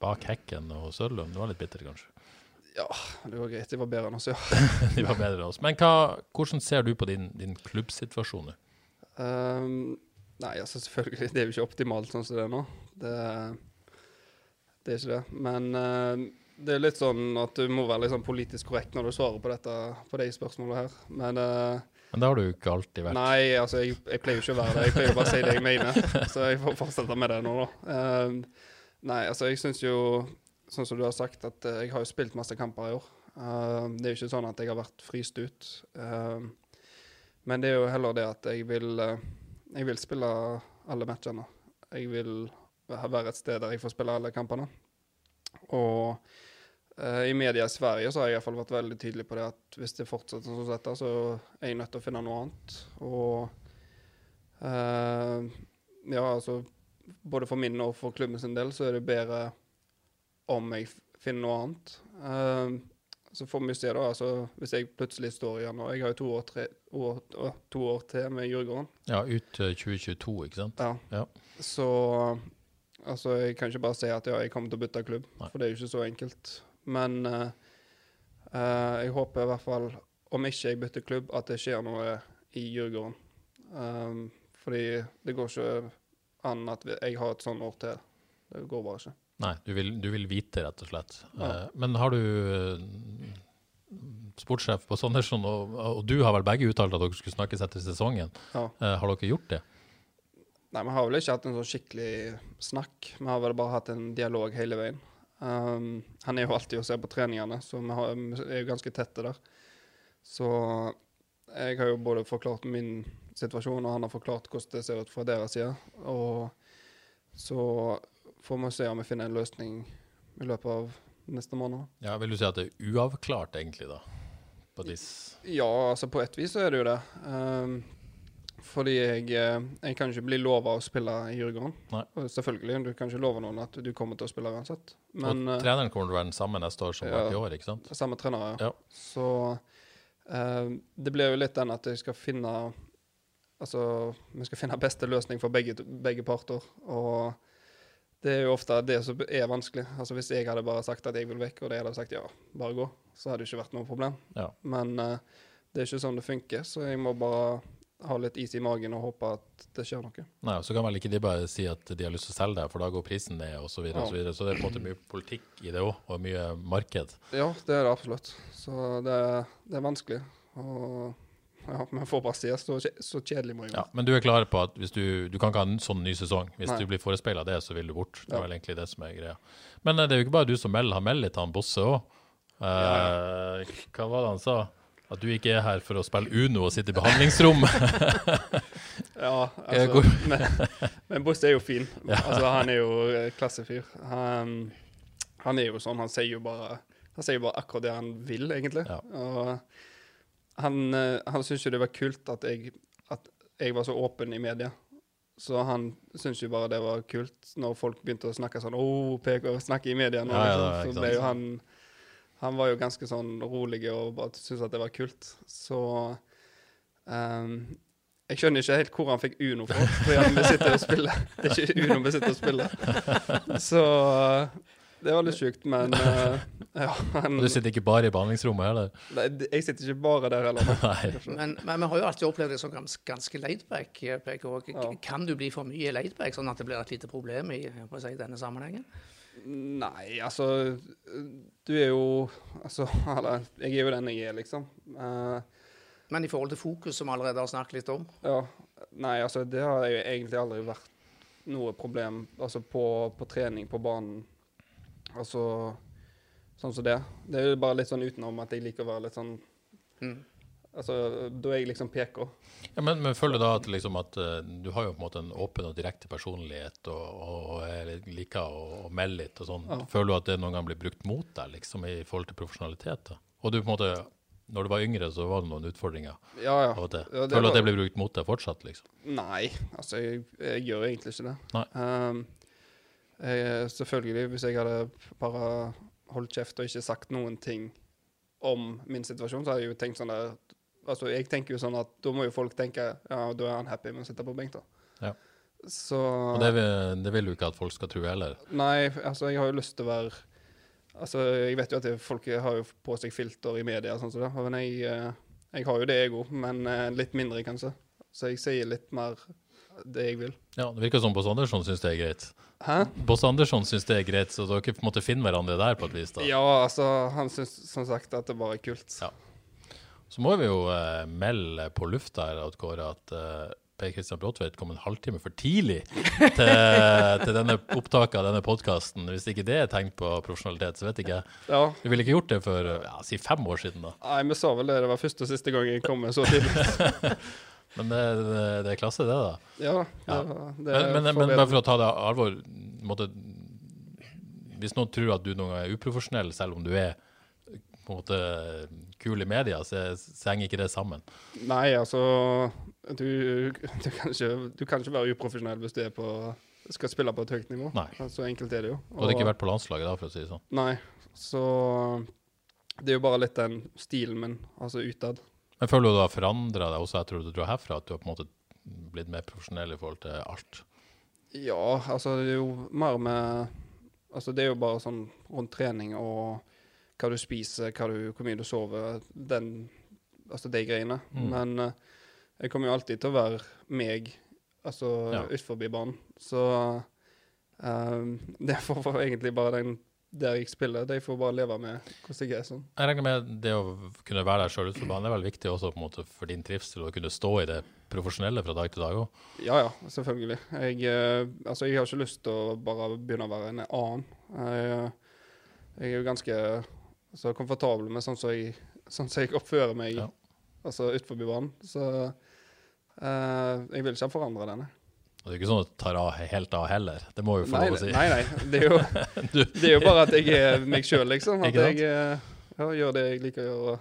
bak Hekken og Sørlund. Du var litt bitter, kanskje. ja, det var greit. De var bedre enn oss, ja. De var bedre enn oss. Men hva, hvordan ser du på din, din klubbsituasjon nå? Um, nei, altså selvfølgelig. Det er jo ikke optimalt sånn som det er nå. Det, det er ikke det. Men uh, det er litt sånn at du må være litt sånn politisk korrekt når du svarer på dette, på de spørsmålene her. Men eh, Men det har du jo ikke alltid vært. Nei, altså jeg, jeg pleier jo ikke å være det. Jeg pleier jo bare å si det jeg mener. Så jeg får fortsette med det nå, da. Uh, nei, altså jeg syns jo, sånn som du har sagt, at uh, jeg har jo spilt masse kamper i år. Uh, det er jo ikke sånn at jeg har vært fryst ut. Ehm, men det er jo heller det at jeg vil eh, Jeg vil spille alle matchene. Jeg vil være et sted der jeg får spille alle kampene. Og i media i Sverige så har jeg i hvert fall vært veldig tydelig på det at hvis det fortsetter som dette, så er jeg nødt til å finne noe annet. Og eh, ja, altså Både for min og for klubben sin del så er det bedre om jeg finner noe annet. Eh, så får vi se, da. altså Hvis jeg plutselig står igjen og Jeg har jo to år, tre, år, to år til med Djurgården. Ja, ut til 2022, ikke sant? Ja. Ja. Så altså, jeg kan ikke bare si at ja, jeg kommer til å bytte klubb, Nei. for det er jo ikke så enkelt. Men uh, uh, jeg håper i hvert fall, om ikke jeg bytter klubb, at det skjer noe i Djurgården. Um, fordi det går ikke an at jeg har et sånt år til. Det går bare ikke. Nei, du vil, du vil vite, rett og slett. Ja. Uh, men har du sportssjef på Sonderson, og, og du har vel begge uttalt at dere skulle snakkes etter sesongen. Ja. Har dere gjort det? Nei, vi har vel ikke hatt en sånn skikkelig snakk. Vi har vel bare hatt en dialog hele veien. Um, han er jo alltid og ser på treningene, så vi, har, vi er jo ganske tette der. Så jeg har jo både forklart min situasjon, og han har forklart hvordan det ser ut fra deres side. Og så får vi se om vi finner en løsning i løpet av neste måned. Ja, Vil du si at det er uavklart, egentlig, da? På dis Ja, altså på et vis så er det jo det. Um, fordi jeg, eh, jeg kan ikke bli lova å spille i. Og Selvfølgelig, du kan ikke love noen at du kommer til å spille uansett. Men og eh, treneren kommer til å være den samme neste år som ja. i år, ikke sant? samme trener, Ja. Så uh, det blir jo litt den at jeg skal finne Altså, vi skal finne beste løsning for begge, begge parter. Og det er jo ofte det som er vanskelig. Altså Hvis jeg hadde bare sagt at jeg vil vekk, og de hadde sagt ja, bare gå, så hadde det ikke vært noe problem. Ja. Men uh, det er ikke sånn det funker, så jeg må bare ha litt is i magen og håpe at det skjer noe. Nei, og Så kan vel ikke de bare si at de har lyst til å selge det, for da går prisen ned, osv. Så, videre, og så, videre. så det er på en måte mye politikk i det òg, og mye marked. Ja, det er det absolutt. Så det, det er vanskelig. Og ja, vi får bare se. Så, så kjedelig må jeg Ja, Men du er klar på at hvis du, du kan ikke ha en sånn ny sesong. Hvis Nei. du blir forespeila det, så vil du bort. Det er Ja. vel egentlig det som er greia. Men eh, det er jo ikke bare du som melder. Han melder litt, han Bosse òg. Eh, hva var det han sa? At du ikke er her for å spille Uno og sitte i behandlingsrom. Ja, altså, men, men Bosse er jo fin. Altså, han er jo eh, klassefyr. Han, han er jo sånn, han sier jo bare Han sier bare akkurat det han vil, egentlig. Ja. Og han, eh, han syntes jo det var kult at jeg, at jeg var så åpen i media. Så han syntes jo bare det var kult når folk begynte å snakke sånn Å, PK snakker i media nå. Ja, ja, liksom. så ble jo han Han var jo ganske sånn rolig og bare syntes at det var kult. Så um, jeg skjønner ikke helt hvor han fikk Uno fra, fordi han sitter og spille. Det er ikke Uno vi sitter og spille. Så det var litt sjukt, men uh, ja. Han, Og du sitter ikke bare i behandlingsrommet heller. Nei, jeg sitter ikke bare der heller. Men, men vi har jo alltid opplevd det som ganske, ganske laidback. eh, Ja. Kan du bli for mye laidback, sånn at det blir et lite problem i si, denne sammenhengen? Nei, altså Du er jo Altså, eller Jeg er jo den jeg er, liksom. Uh, Men i forhold til fokus, som vi allerede har snakket litt om, ja. Nei, altså, det har jo egentlig aldri vært noe problem. Altså på, på trening på banen. Altså sånn som det. Det er jo bare litt sånn utenom at jeg liker å være litt sånn Mm. Altså, da er jeg liksom PK. Ja, men, men føler du da at, liksom at uh, du har jo på en måte en åpen og direkte personlighet og, og, og er liker å, og melde litt og sånn. Ja. Føler du at det noen gang blir brukt mot deg liksom i forhold til profesjonalitet? da? Og du på en måte, når du var yngre, så var det noen utfordringer Ja, ja. av og til. Ja, det Føler du var- at det blir brukt mot deg fortsatt, liksom? Nei, altså jeg, jeg gjør egentlig ikke det. Nei. Um, jeg, selvfølgelig, hvis jeg hadde bare holdt kjeft og ikke sagt noen ting om min situasjon, så hadde jeg jo tenkt sånn der Altså, jeg tenker jo sånn at da må jo folk tenke ja, da er han happy med å sitte på benk, da. Ja. Så Og det, vil- det vil du ikke at folk skal tro heller. Nei, altså, jeg har jo lyst til å være Altså, jeg vet jo at folk har jo på seg filter i media sånn som det, men jeg, jeg har jo det, jeg òg, men eh, litt mindre, kanskje. Så jeg sier litt mer det jeg vil. Ja, Det virker som Boss Andersson syns det er greit. Hæ? Boss Andersson syns det er greit, så dere på en måte finner hverandre der på et vis. da. Ja, altså, han syns som sagt at det bare er kult. Ja. Så må vi jo eh, melde på lufta her at Kåre at eh, Per Kristian Bråtveit kom en halvtime for tidlig til, til denne opptaket av denne podkasten. Hvis ikke det er tegn på profesjonalitet, så vet ikke jeg. Ja. Du ville ikke gjort det for ja, si fem år siden, da. Nei, vi sa vel det. Det var første og siste gang jeg kom med så tidlig. Men det, det, det er klasse, det, da. Ja, det, Ja. det Men, men, men bare for å ta det alvor måtte, Hvis noen tror at du noen gang er uprofesjonell, selv om du er på en måte kul i media, så, så henger ikke det sammen. Nei, altså du, du, kan ikke, du kan ikke være uprofesjonell hvis du på, skal spille på et høyt nivå. Nei. Så enkelt er det jo. Du hadde ikke vært på landslaget da, for å si det sånn. Nei, så det er jo bare litt den stilen min, altså utad. Men føler du du har forandra deg også etter at du dro herfra, at du har på en måte blitt mer profesjonell i forhold til alt? Ja, altså det er jo mer med Altså det er jo bare sånn rundt trening og hva du spiser, hva du, hvor mye du sover, den Altså de greiene. Mm. Men uh, jeg kommer jo alltid til å være meg, altså Ja. utenfor banen. Så uh, det får egentlig bare den der jeg spiller, de får bare leve med hvordan jeg er sånn. Jeg regner med det å kunne være der sjøl utenfor banen er vel viktig også på en måte for din trivsel, å kunne stå i det profesjonelle fra dag til dag òg. Ja, ja, selvfølgelig. Jeg, uh, altså, jeg har ikke lyst til å bare begynne å være en annen. Jeg, jeg er jo ganske altså, komfortabel med sånn som jeg, sånn som jeg oppfører meg Ja. altså, utenfor banen. Så uh, jeg vil ikke forandre denne. Det er ikke sånn at du tar av, helt av heller. Det må jo få lov å si. nei, nei. Det er, jo, det er jo bare at jeg er meg sjøl, liksom. At jeg eh, ja, gjør det jeg liker å gjøre.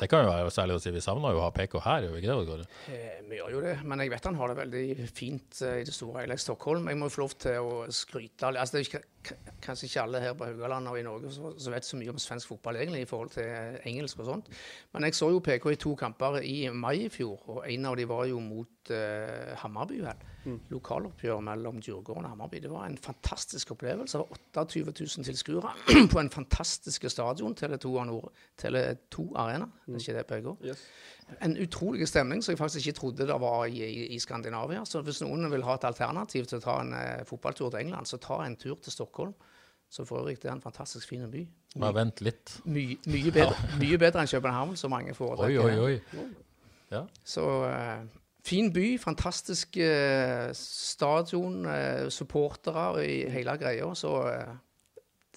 Det kan jo være særlig å si. Vi savner jo å ha PK her, gjør vi ikke det? Kåre? Eh, Vi gjør jo det, men jeg vet han har det veldig fint eh, i det store hele Stockholm. Jeg må jo få lov til å skryte altså, Det er kanskje ikke alle her på Haugaland og i Norge som vet så mye om svensk fotball egentlig i forhold til eh, engelsk og sånt. Men jeg så jo PK i to kamper i mai i fjor, og en av de var jo mot eh, Hammarby, vel. Lokaloppgjør mellom Djurgården og Hammarby. Det var en fantastisk opplevelse. Det var 28 000 tilskuere på en fantastisk stadion, Tele2 Nord- Tele2 Arena. Er ikke det PK? Yes. En utrolig stemning som jeg faktisk ikke trodde det var i, i, i Skandinavia. Så hvis noen vil ha et alternativ til å ta en eh, fotballtur til England, så ta en tur til Stockholm. Så for øvrig, det er en fantastisk fin by. Bare vent litt. My, mye, bedre, mye bedre enn København, som mange Oi, foretrekker. oi, oi. Ja. Så eh, fin by, fantastisk eh, stadion, eh, supportere i hele greia. Så eh,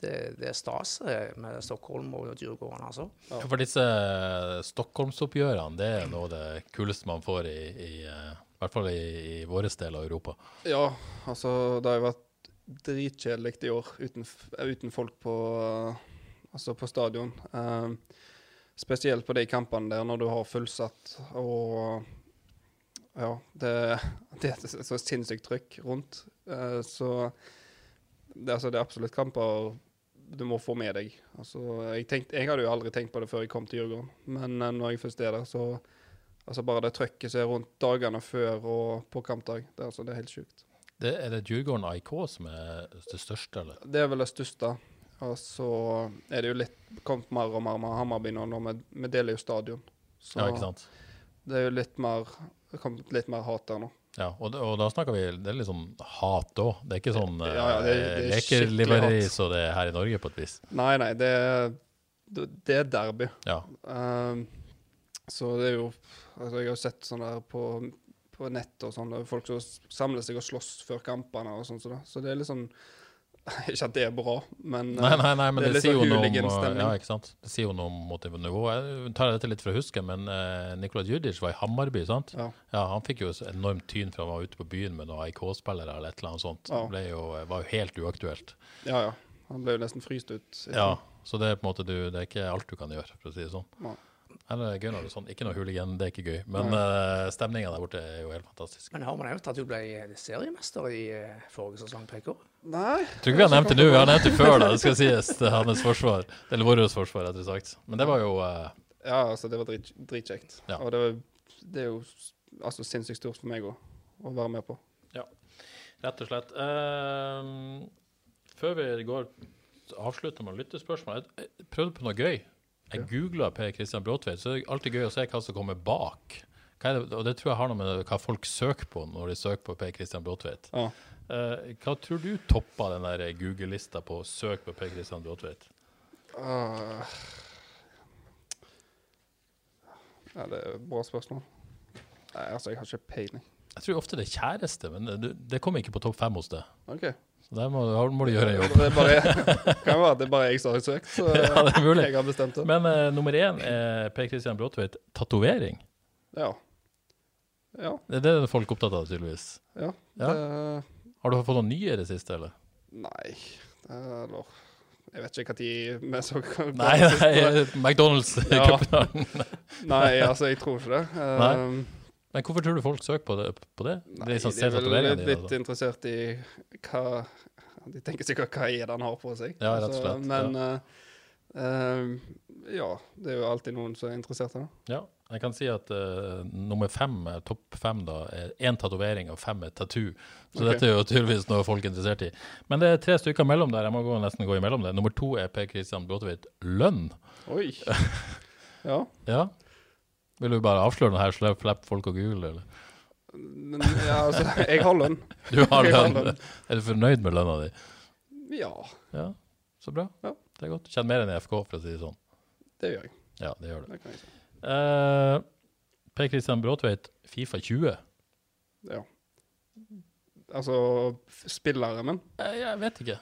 det, det er stas eh, med Stockholm og Djurgården, altså. Ja, For disse Stockholmsoppgjørene, det er noe av det kuleste man får i, i i hvert fall i, i vår del av Europa. Ja, altså det har jo vært dritkjedelig i år uten, uten folk på, uh, altså på stadion. Um, spesielt på de kampene der når du har fullsatt og ja, det, det er så sinnssykt trykk rundt. Uh, så det, altså, det er absolutt kamper du må få med deg. Altså, jeg, tenkte, jeg hadde jo aldri tenkt på det før jeg kom til Djurgården, men uh, når jeg først er der, så Altså bare det trøkket som er rundt dagene før og på kampdag. Det, altså, det er helt sjukt. Det, er det Djurgården IK som er det største, eller? Det er vel det største. Og så er det jo litt kommet mer og mer med Hammarby nå, når vi deler jo stadion. Så Ja, ikke sant? det er jo litt mer det kommet litt mer hat der nå. Ja, og, og da snakker vi Det er litt sånn hat òg. Det er ikke sånn Ja, ja, det det eh, lekeliveri som det er her i Norge, på et vis. Nei, nei, det det det er derby. Ja. Um, så det er jo altså Jeg har jo sett sånn der på, på nett og sånn, folk som samler seg og slåss før kampene og sånn. Så, så det er litt sånn Ikke at det er bra, men Nei, nei, nei, men det det, er sier jo sånn noe om. Ja, ikke sant? Det sier jo noe om motivnivået. Jeg tar dette litt fra huske, men uh, Nikola Djudic var i Hammarby, sant? Ja. Han fikk jo enormt tyn for han var ute på byen med noen AIK-spillere eller et eller annet sånt. Ja. Det jo, var jo helt uaktuelt. ja, ja. Han ble jo nesten fryst ut. Ja, så det er på en måte du, det er ikke alt du kan gjøre, for å si det sånn. Nei. Eller gøy når det er sånn. Ikke noe hooligan, det er ikke gøy. Men uh, stemninga der borte er jo helt fantastisk. Men har man nevnt at du ble seriemester i uh, forrige sesong, PK? Nei. Jeg tror ikke vi har nevnt det nå, vi har nevnt det før, da. Det skal sies til hans forsvar. Eller vårt forsvar, rettere sagt. Men det var jo uh, Ja, altså, det var drit, dritkjekt. Ja. Og det, var, det er jo altså, sinnssykt stort for meg òg, å være med på. Ja, Rett og slett. Uh, før vi går avslutter med lyttespørsmål, jeg prøvde på noe gøy. Jeg googla Per Christian Bråtveit, så det er alltid gøy å se hva som kommer bak. Det, og det tror jeg har noe med hva folk søker på når de søker på Per Christian Bråtveit. Ja. Uh, hva tror du toppa den der Google-lista på søk på Per Christian Bråtveit? Uh, ja, det er et bra spørsmål. Nei, altså, jeg har ikke peiling. Jeg tror ofte det er kjæreste, men det, det kommer ikke på topp fem hos deg. OK. Der må, må du gjøre en jobb. Det bare, kan være at det er bare jeg som har søkt, så Ja, det er mulig. jeg har bestemt det. Men uh, nummer én er Per Christian Bråtveit. Tatovering. Ja. Ja. Det er det folk er opptatt av, tydeligvis. ja. Ja. Det, Har du fått noen nye i det siste, eller? nei Eller Jeg vet ikke når vi så Nei, nei McDonald's Ja. Nei, altså, jeg tror ikke det. Nei. Men hvorfor tror du folk søker på det? På det? Nei, det er sånn, de er vel litt, litt da. interessert i hva De tenker sikkert hva er det han har på seg. Ja, rett og slett, men ja. Uh, uh, ja, det er jo alltid noen som er interessert i det. Ja, jeg kan si at uh, nummer fem, topp fem, da, er én tatovering og fem er tattoo. Så okay. dette er jo tydeligvis noe folk er interessert i. Men det er tre stykker mellom der. Jeg må gå, nesten gå imellom det. Nummer to er Per Christian Blåtevit Lønn. Oi. Ja. Ja. Vil du bare avsløre den her, slipp folk å google, eller? Men, ja, altså, jeg har lønn. Du har lønn. Er du fornøyd med lønna di? Ja, Ja, så bra. Ja. Det er godt. Kjenner mer enn i FK, for å si det sånn. det gjør jeg. Ja, det gjør du. Det kan jeg si. Eh, Per Christian Bråtveit, Fifa 20. Ja. Altså spilleren spillere, men. Eh, jeg vet ikke.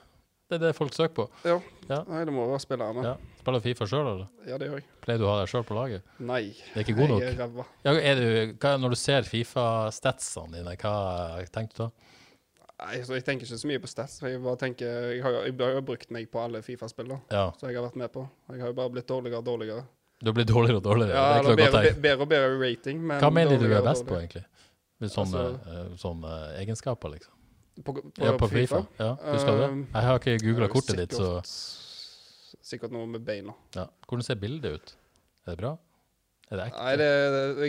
Det er det folk søker på. Ja. Ja. Nei, det må være spillere, min. Ja. Spiller Fifa sjøl, eller? Ja, det gjør jeg. Pleier du å ha deg sjøl på laget? Nei. Det er ikke god nok? Jeg er ræva. Ja, er du, hva, når du ser Fifa-statsene dine, hva tenker du da? Nei, så jeg tenker ikke så mye på stats. Jeg bare tenker Jeg har jeg har jo brukt meg på alle Fifa-spill, da. Ja, som jeg har vært med på. Jeg har jo bare blitt dårligere og dårligere. Du har blitt dårligere og dårligere. Ja, det er ikke bedre, godt bedre og bedre rating, men Hva mener du er best på, egentlig? Med sånne, Altså- eh, sånne egenskaper, liksom? På, på, Ja, på FIFA? Ja, husker du det? Um, Jeg har ikke googla kortet ditt, så sikkert- noe med beina. ja. Hvordan ser bildet ut? Er det bra? Er det ekte? Nei, det,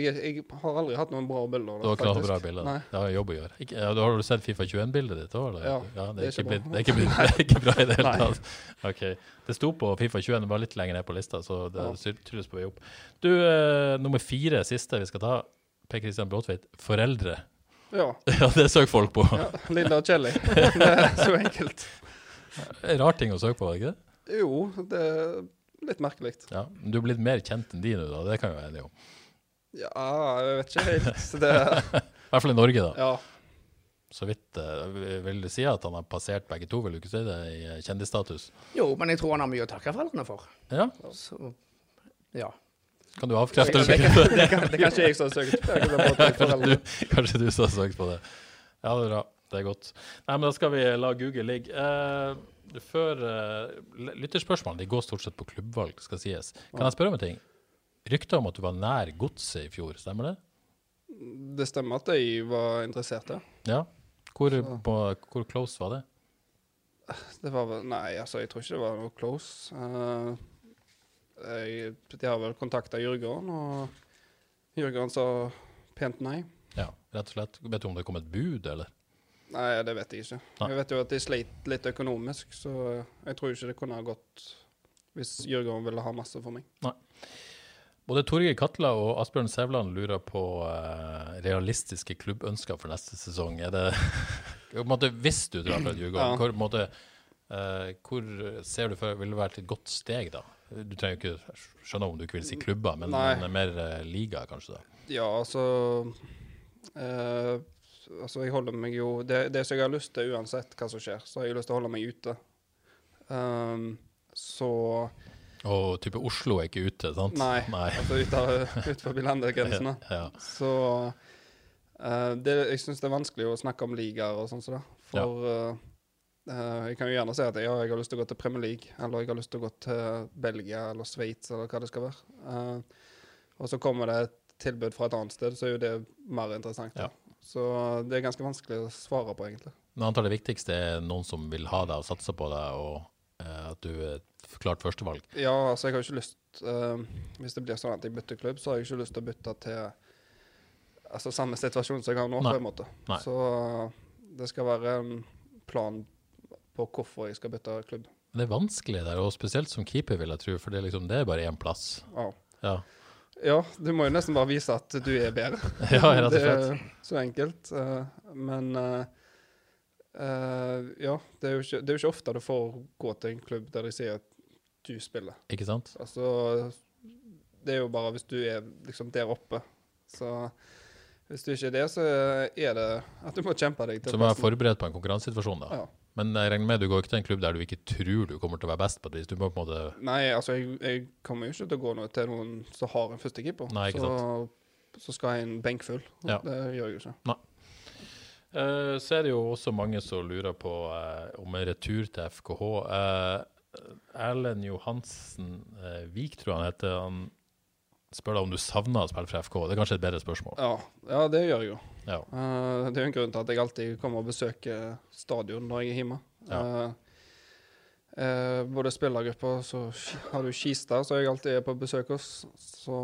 jeg, jeg har aldri hatt noen bra bilder. Du har ikke bra bilder? Nei. Det har jobb å gjøre. Ikke, ja, da har du sett Fifa 21-bildet ditt òg? Ja, det, er det er ikke blitt, bra. det, er ikke blitt, det er ikke bra i det hele tatt. Ok. Det sto på Fifa 21, det var litt lenger ned på lista, så det Ja. er på vei opp. Du, eh, nummer fire, siste vi skal ta. Per Christian Bråtveit. Foreldre. Ja. Ja, det søker folk på. ja. Linda og Kjelli. Det er så enkelt. Rar ting å søke på, ikke det? Jo, det er litt merkelig. Ja. Men du er blitt mer kjent enn de nå, da. Det kan vi være enige om. Ja, jeg vet ikke helt. Det, I hvert fall i Norge, da. ja. Så vidt eh, vil du si at han har passert begge to, vil du ikke si det, i eh, kjendisstatus? Jo, men jeg tror han har mye å takke foreldrene for. Ja, Så, ja. kan du avkrefte Det, det? det, kan, det, kan, det kan ikke jeg som har søkt. Kanskje du, kanskje du som har søkt på det. Ja, det er bra. Det er godt. Nei, men da skal vi la Google ligge. Eh, før uh, lytterspørsmålene går stort sett på klubbvalg, skal sies. Kan jeg spørre om en ting? Rykter om at du var nær godset i fjor, stemmer det? Det stemmer at jeg var interessert, ja. Ja. Hvor, på, hvor close var det? Det var vel Nei, altså, jeg tror ikke det var noe close. Uh, jeg, de har vel kontakta Jørgen, og Jørgen sa pent nei. Ja, rett og slett. Vet du om det kom et bud, eller? Nei, det vet jeg ikke. Nei. Jeg vet jo at de sleit litt økonomisk, så jeg tror ikke det kunne ha gått hvis Jørgen ville ha masse for meg. Både Torgeir Katla og Asbjørn Sævland lurer på uh, realistiske klubbønsker for neste sesong. Er det på en måte, Hvis du drar fra Djurgården, Ja. hvor, måte, eh, hvor ser du for ville vært et godt steg, da? Du trenger jo ikke skjønne om du ikke vil si klubber, men, men mer uh, liga, kanskje? da. Ja, altså Altså, jeg holder meg jo det, det som jeg har lyst til, uansett hva som skjer, så har jeg lyst til å holde meg ute. Um, så Og type Oslo er ikke ute, sant? Nei. Altså utenfor landegrensene. Ja. Så uh, det, jeg syns det er vanskelig å snakke om ligaer og sånn som det. For eh, Uh, jeg kan jo gjerne si at ja, jeg har lyst til å gå til Premier League, eller jeg har lyst til å gå til Belgia eller Sveits, eller hva det skal være. Uh, og så kommer det et tilbud fra et annet sted, så er jo det mer interessant. Ja. Så det er ganske vanskelig å svare på, egentlig. Men antar det viktigste er noen som vil ha deg og satse på deg, og eh, at du er klart førstevalg. Ja, altså jeg har ikke lyst eh, Hvis det blir sånn at jeg bytter klubb, så har jeg ikke lyst til å bytte til altså samme situasjon som jeg har nå, Nei. på en måte. Nei. Så det skal være en plan på hvorfor jeg skal bytte klubb. Det er vanskelig der, og spesielt som keeper, vil jeg tro, for det er, liksom, det er bare én plass. Ja. Ja. Ja, du må jo nesten bare vise at du er bedre. Ja, rett og det er så enkelt. eh, men eh, eh, ja, det er, jo ikke, det er jo ikke ofte du får gå til en klubb der de sier at du spiller. Ikke sant? Altså, det er jo bare hvis du er liksom der oppe. Så hvis du ikke er det, så er det at du må kjempe deg til Så må være forberedt på en konkurransesituasjon, da. Ja. Men jeg regner med du går ikke til en klubb der du ikke tror du kommer til å være best på det? Du må på en måte Nei, altså, jeg, jeg kommer jo ikke til å gå noe til noen som har en førstekeeper. Nei, så, så skal jeg en benk full. Ja. Det gjør jeg jo ikke. Eh, Så er det jo også mange som lurer på uh, om en retur til FKH. Eh, Erlend Johansen Vik, tror jeg han heter, han spør deg om du savner å spille for FK. Det er kanskje et bedre spørsmål. Ja, ja det gjør jeg jo. Ja. Uh, det er jo en grunn til at jeg alltid kommer og besøker stadion når jeg er hjemme. Ja. Uh, både spillergrupper, så har du Kistad, som jeg alltid er på besøk hos. Så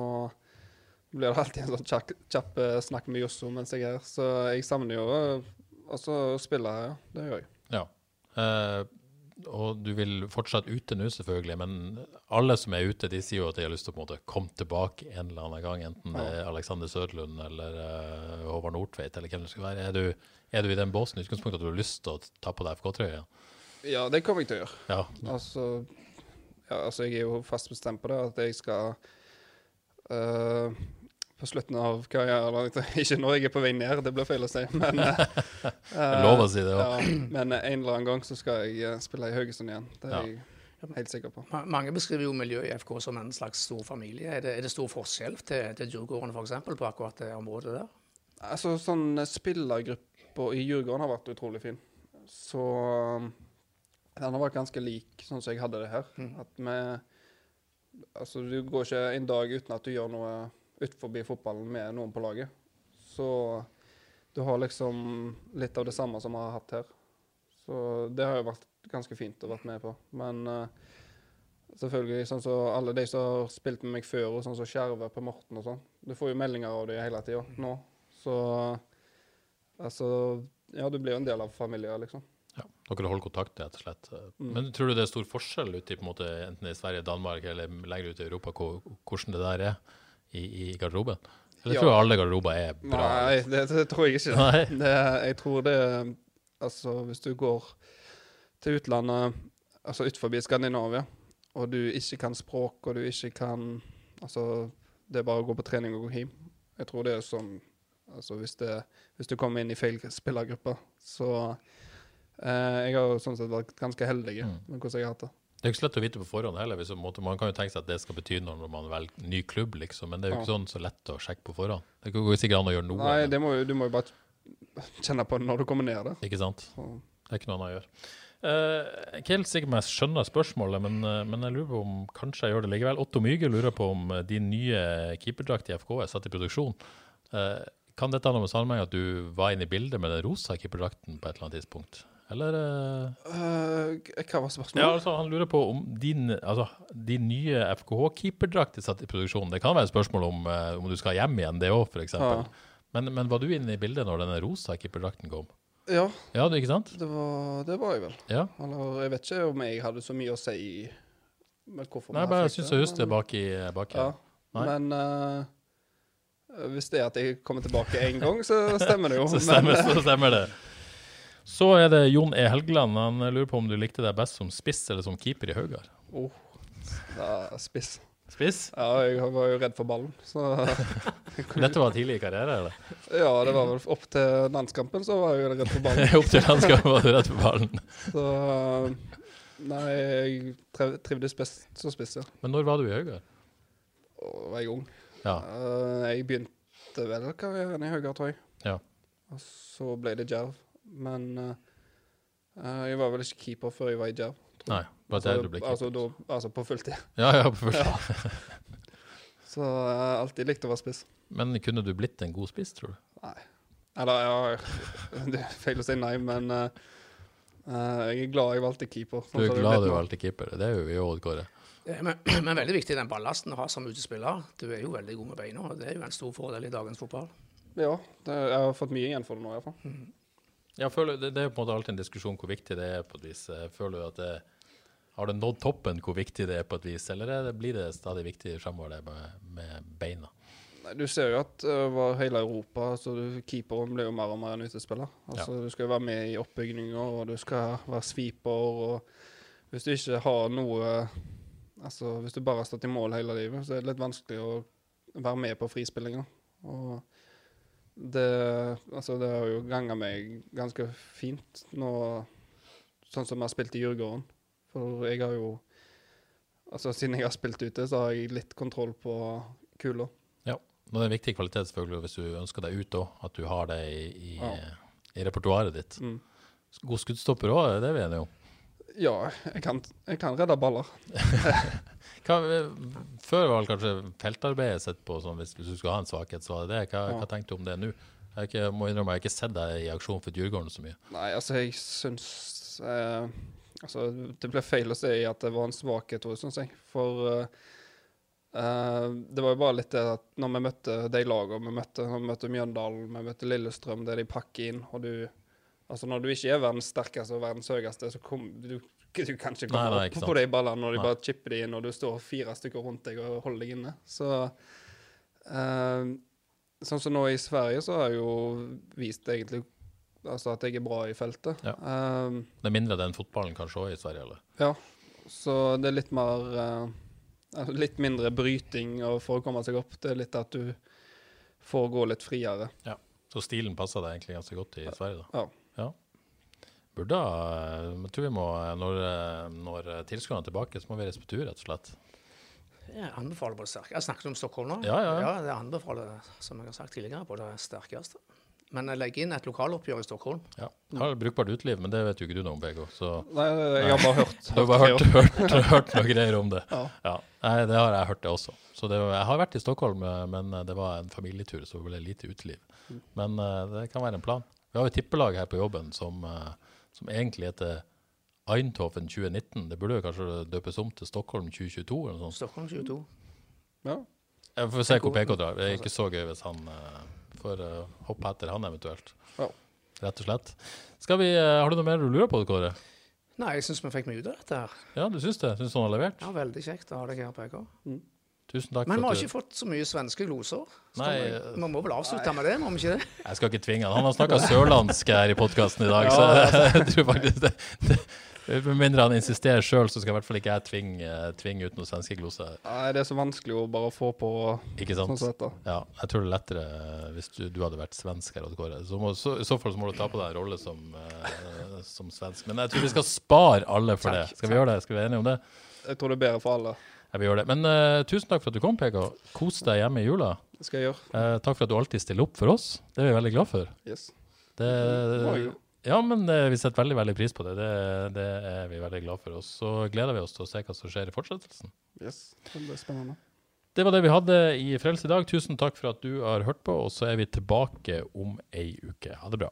blir det alltid en sånn kjapp, kjapp snakk med Josso mens jeg er her. Så jeg savner jo eh, altså å spille her, ja. Det gjør jeg. Ja. Eh, og du vil fortsatt ute nå, selvfølgelig, men alle som er ute, de sier jo at de har lyst til å på en måte komme tilbake en eller annen gang, enten det er Alexander Sødlund eller uh, Håvard Nordtveit eller hvem det skal være. Er du, er du i den båsen i utgangspunktet at du har lyst til å ta på deg FK-trøya? Ja, det kommer jeg til å gjøre. Ja. Altså, ja, altså jeg er jo fast bestemt på det, at jeg skal eh, på slutten av karrieren eller Ikke når jeg er på vei ned, det blir feil å si, men eh, eh, Lov å si det òg. ja, Men en eller annen gang så skal jeg eh, spille i Haugesund igjen. Det er Ja. jeg helt sikker på. Mange beskriver jo miljøet i FK som en slags stor familie. Er det, er det stor forskjell til, til Djurgården eksempel, på akkurat det området der? Altså, sånn spillergruppa i Djurgården har vært utrolig fin. Så den har vært ganske lik sånn som jeg hadde det her. At vi Altså, du går ikke en dag uten at du gjør noe utenfor fotballen med noen på laget. Så du har liksom litt av det samme som vi har hatt her. Så det har jo vært ganske fint å vært med på. Men uh, selvfølgelig, sånn som alle de som har spilt med meg før, og sånn som Skjerve på Morten og sånn. Du får jo meldinger av dem hele tida nå. Så altså Ja, du blir jo en del av familien, liksom. Ja, dere holder kontakt, rett og slett. Mm. Men tror du det er stor forskjell ute i på en måte, enten i Sverige, Danmark eller lenger ut i Europa, hvordan det der er i, i garderoben? Eller Ja. tror du alle garderober er bra? Nei, det, det tror jeg ikke. Det, jeg tror det Altså, hvis du går til utlandet, altså utenfor Skandinavia, og du ikke kan språk, og du ikke kan Altså, det er bare å gå på trening og gå hjem. Jeg tror det er sånn Altså, hvis, det, hvis du kommer inn i feil spillergruppe, så eh, Jeg har jo sånn sett vært ganske heldig Mm. med hvordan jeg har hatt det. Det er ikke så lett å vite på forhånd heller. Hvis, man kan jo tenke seg at det skal bety noe når man velger ny klubb, liksom, men det er jo ikke sånn så lett å sjekke på forhånd. Det går sikkert an å gjøre noe, Nei, det må, du må jo bare kjenne på det når du kommer ned der. ikke sant? Så. Det er ikke noe annet å gjøre. Eh, jeg er ikke helt sikker på om jeg skjønner spørsmålet, men, uh, men jeg lurer på om kanskje jeg gjør det likevel. Otto Myge lurer på om eh, din nye keeperdrakt i FK er satt i produksjon. Uh, kan dette ha noe med sammenheng at du var inne i bildet med den rosa keeperdrakten på et eller annet tidspunkt? Eller eh, Eh, hva var spørsmålet? Ja, altså, han lurer på om din, altså, din nye FKH-keeperdrakt er satt i produksjon. Det kan være et spørsmål om, eh, om du skal hjem igjen, det òg, f.eks. Ja. Men, men var du inne i bildet når denne rosa keeperdrakten kom? Ja, Ja, det, ikke sant? det var, det var jeg vel. Ja. Eller jeg vet ikke om jeg hadde så mye å si i med hvorfor Nei, bare jeg syns jeg husker det bak i bak Ja, her. Nei. men uh, hvis det er at jeg kommer tilbake én gang, så stemmer det jo. Så stemmer, men, så stemmer det. Så er det Jon E. Helgeland. Han lurer på om du likte deg best som spiss eller som keeper i Haugar. oh, spiss. Spiss? Ja, jeg var jo redd for ballen, så Dette var tidlig i karriere, eller? Ja, det var vel opp til landskampen, så var jeg jo redd for ballen. Opp til landskampen var du redd for ballen. Så Nei, jeg trev- trivdes best som spiss, ja. Men når var du i Haugar? Jeg var jeg ung. Ja. Eh, jeg begynte vel karrieren i Haugar, tror jeg. Ja. Og så ble det Djerv. Men uh, jeg var vel ikke keeper før jeg var i Djerv. Nei, var det du ble keeper? altså, da, altså på fulltid. Ja, ja, på første. Så jeg har alltid likt å være spiss. Men kunne du blitt en god spiss, tror du? Eller ja Det er feil å si nei, men eh, eh, jeg er glad jeg valgte keeper. Du sånn er glad du valgte keeper. Det er jo vi òg, Kåre. Det men, men veldig viktig den ballasten å ha som utespiller. Du er jo veldig god med beina, og det er jo en stor fordel i dagens fotball. Ja, det, jeg har fått mye igjen for det nå, iallfall. Ja, føler, det, det er på en måte alltid en diskusjon hvor viktig det er på et vis. Eh, Føler du at det Har det nådd toppen hvor viktig det er på et vis, eller er det, blir det stadig viktigere fremover det med, med beina? Du ser jo at uh, over hele Europa så du, keeperen blir jo mer og mer en utespiller. Altså, Du skal jo være med i oppbygninger, og du skal være sweeper. og Hvis du ikke har noe Altså, Hvis du bare har stått i mål hele livet, så er det litt vanskelig å være med på frispillinger. Og det, altså, det har jo ganga meg ganske fint nå, sånn som jeg har spilt i Djurgården. For jeg har jo Altså, siden jeg har spilt ute, så har jeg litt kontroll på kula. Ja. Men det er en viktig kvalitet selvfølgelig hvis du ønsker deg ut òg, at du har det i, i, Ja. i repertoaret ditt. Mm. God skuddstopper òg, det er vi enige om. Ja, jeg kan, jeg kan redde baller. Hva, før var vel kanskje feltarbeidet sett på som hvis, hvis du skulle ha en svakhet, så var det det. Hva, Ja. hva tenkte du om det nå? Jeg ikke, må innrømme, jeg har ikke sett deg i aksjon for Djurgården så mye. Nei, altså, jeg syns eh, Altså, det ble feil å si at det var en svakhet, jeg, syns jeg. For eh, eh, det var jo bare litt det at når vi møtte de lagene vi møtte, når vi møtte Mjøndalen, vi møtte Lillestrøm, det de pakker inn, og du Altså, når du ikke er verdens sterkeste og verdens høyeste, så kom du du kan ikke komme Nei, nei, opp på de ballene når de bare chipper de inn, og du står fire stykker rundt deg og holder deg inne. Så uh, Sånn som nå i Sverige, så har jeg jo vist egentlig altså at jeg er bra i feltet. Ja. Uh, Det er mindre den fotballen kanskje òg i Sverige, eller? ja, så det er litt mer altså Litt mindre bryting for å komme seg opp. Det er litt at du får gå litt friere. Så stilen passer deg egentlig ganske godt i Sverige, da? Ja. Burde Jeg tror vi må, når, når tilskuerne er tilbake, så må vi reise på tur, rett og slett. Jeg anbefaler på det sterkeste. Jeg snakket om Stockholm nå. Ja, ja, ja. det anbefaler som jeg har sagt tidligere, på det sterkeste. Men jeg legger inn et lokaloppgjør i Stockholm. Ja. Har brukbart uteliv, men det vet jo ikke du noe om, Bego. Så Nei, jeg har bare hørt. du har bare hørt, hørt, hørt noe greier om det. Ja. Nei, det har jeg hørt, det også. Så det, jeg har vært i Stockholm, men det var en familietur, så det ble lite uteliv. Men eh, det kan være en plan. Vi har jo tippelag her på jobben som, eh, som egentlig heter Eindhoven 2019. Det burde jo kanskje døpes om til Stockholm 2022 eller noe sånt. Stockholm 22. Ja. Jeg får se hvor PK drar. Det er ikke så gøy hvis han uh, får uh, hoppe etter han eventuelt. Ja. Rett og slett. Skal vi, uh, har du noe mer du lurer på, Kåre? Nei, jeg syns vi fikk mye ut av dette her. Ja, du syns det? Syns du han har levert? Ja, Veldig kjekt å ha deg her, PK. Tusen takk Men vi har ikke fått så mye svenske gloser. Nei, vi, eh, vi må vel avslutte med det, må vi ikke det? Jeg skal ikke tvinge han. Han har snakka sørlandsk her i podkasten i dag, så jeg tror faktisk det, det Med mindre han insisterer sjøl, så skal i hvert fall ikke jeg tvinge, tvinge ut noen svenske gloser. Nei, det er så vanskelig å bare få på Ikke sånn sant? som dette. Ja, jeg tror det er lettere hvis du, du hadde vært svensk her. Odd Kåre. Så må, så, I så fall så må du ta på deg en rolle som, uh, som svensk. Men jeg tror vi skal spare alle for Takk, det. Skal vi gjøre det? Skal vi være enige om det? Jeg tror det er bedre for alle. Jeg vil gjøre det. Men uh, tusen takk for at du kom, PK. Kos deg hjemme i jula. Det skal jeg gjøre. Uh, takk for at du alltid stiller opp for oss. Det er vi veldig glad for. Yes. Det, ja, men uh, vi setter veldig veldig pris på det. det. Det er vi veldig glad for. Og så gleder vi oss til å se hva som skjer i fortsettelsen. yes. Det blir spennende. Det var det vi hadde i Frelse i dag. Tusen takk for at du har hørt på, og så er vi tilbake om ei uke. Ha det bra.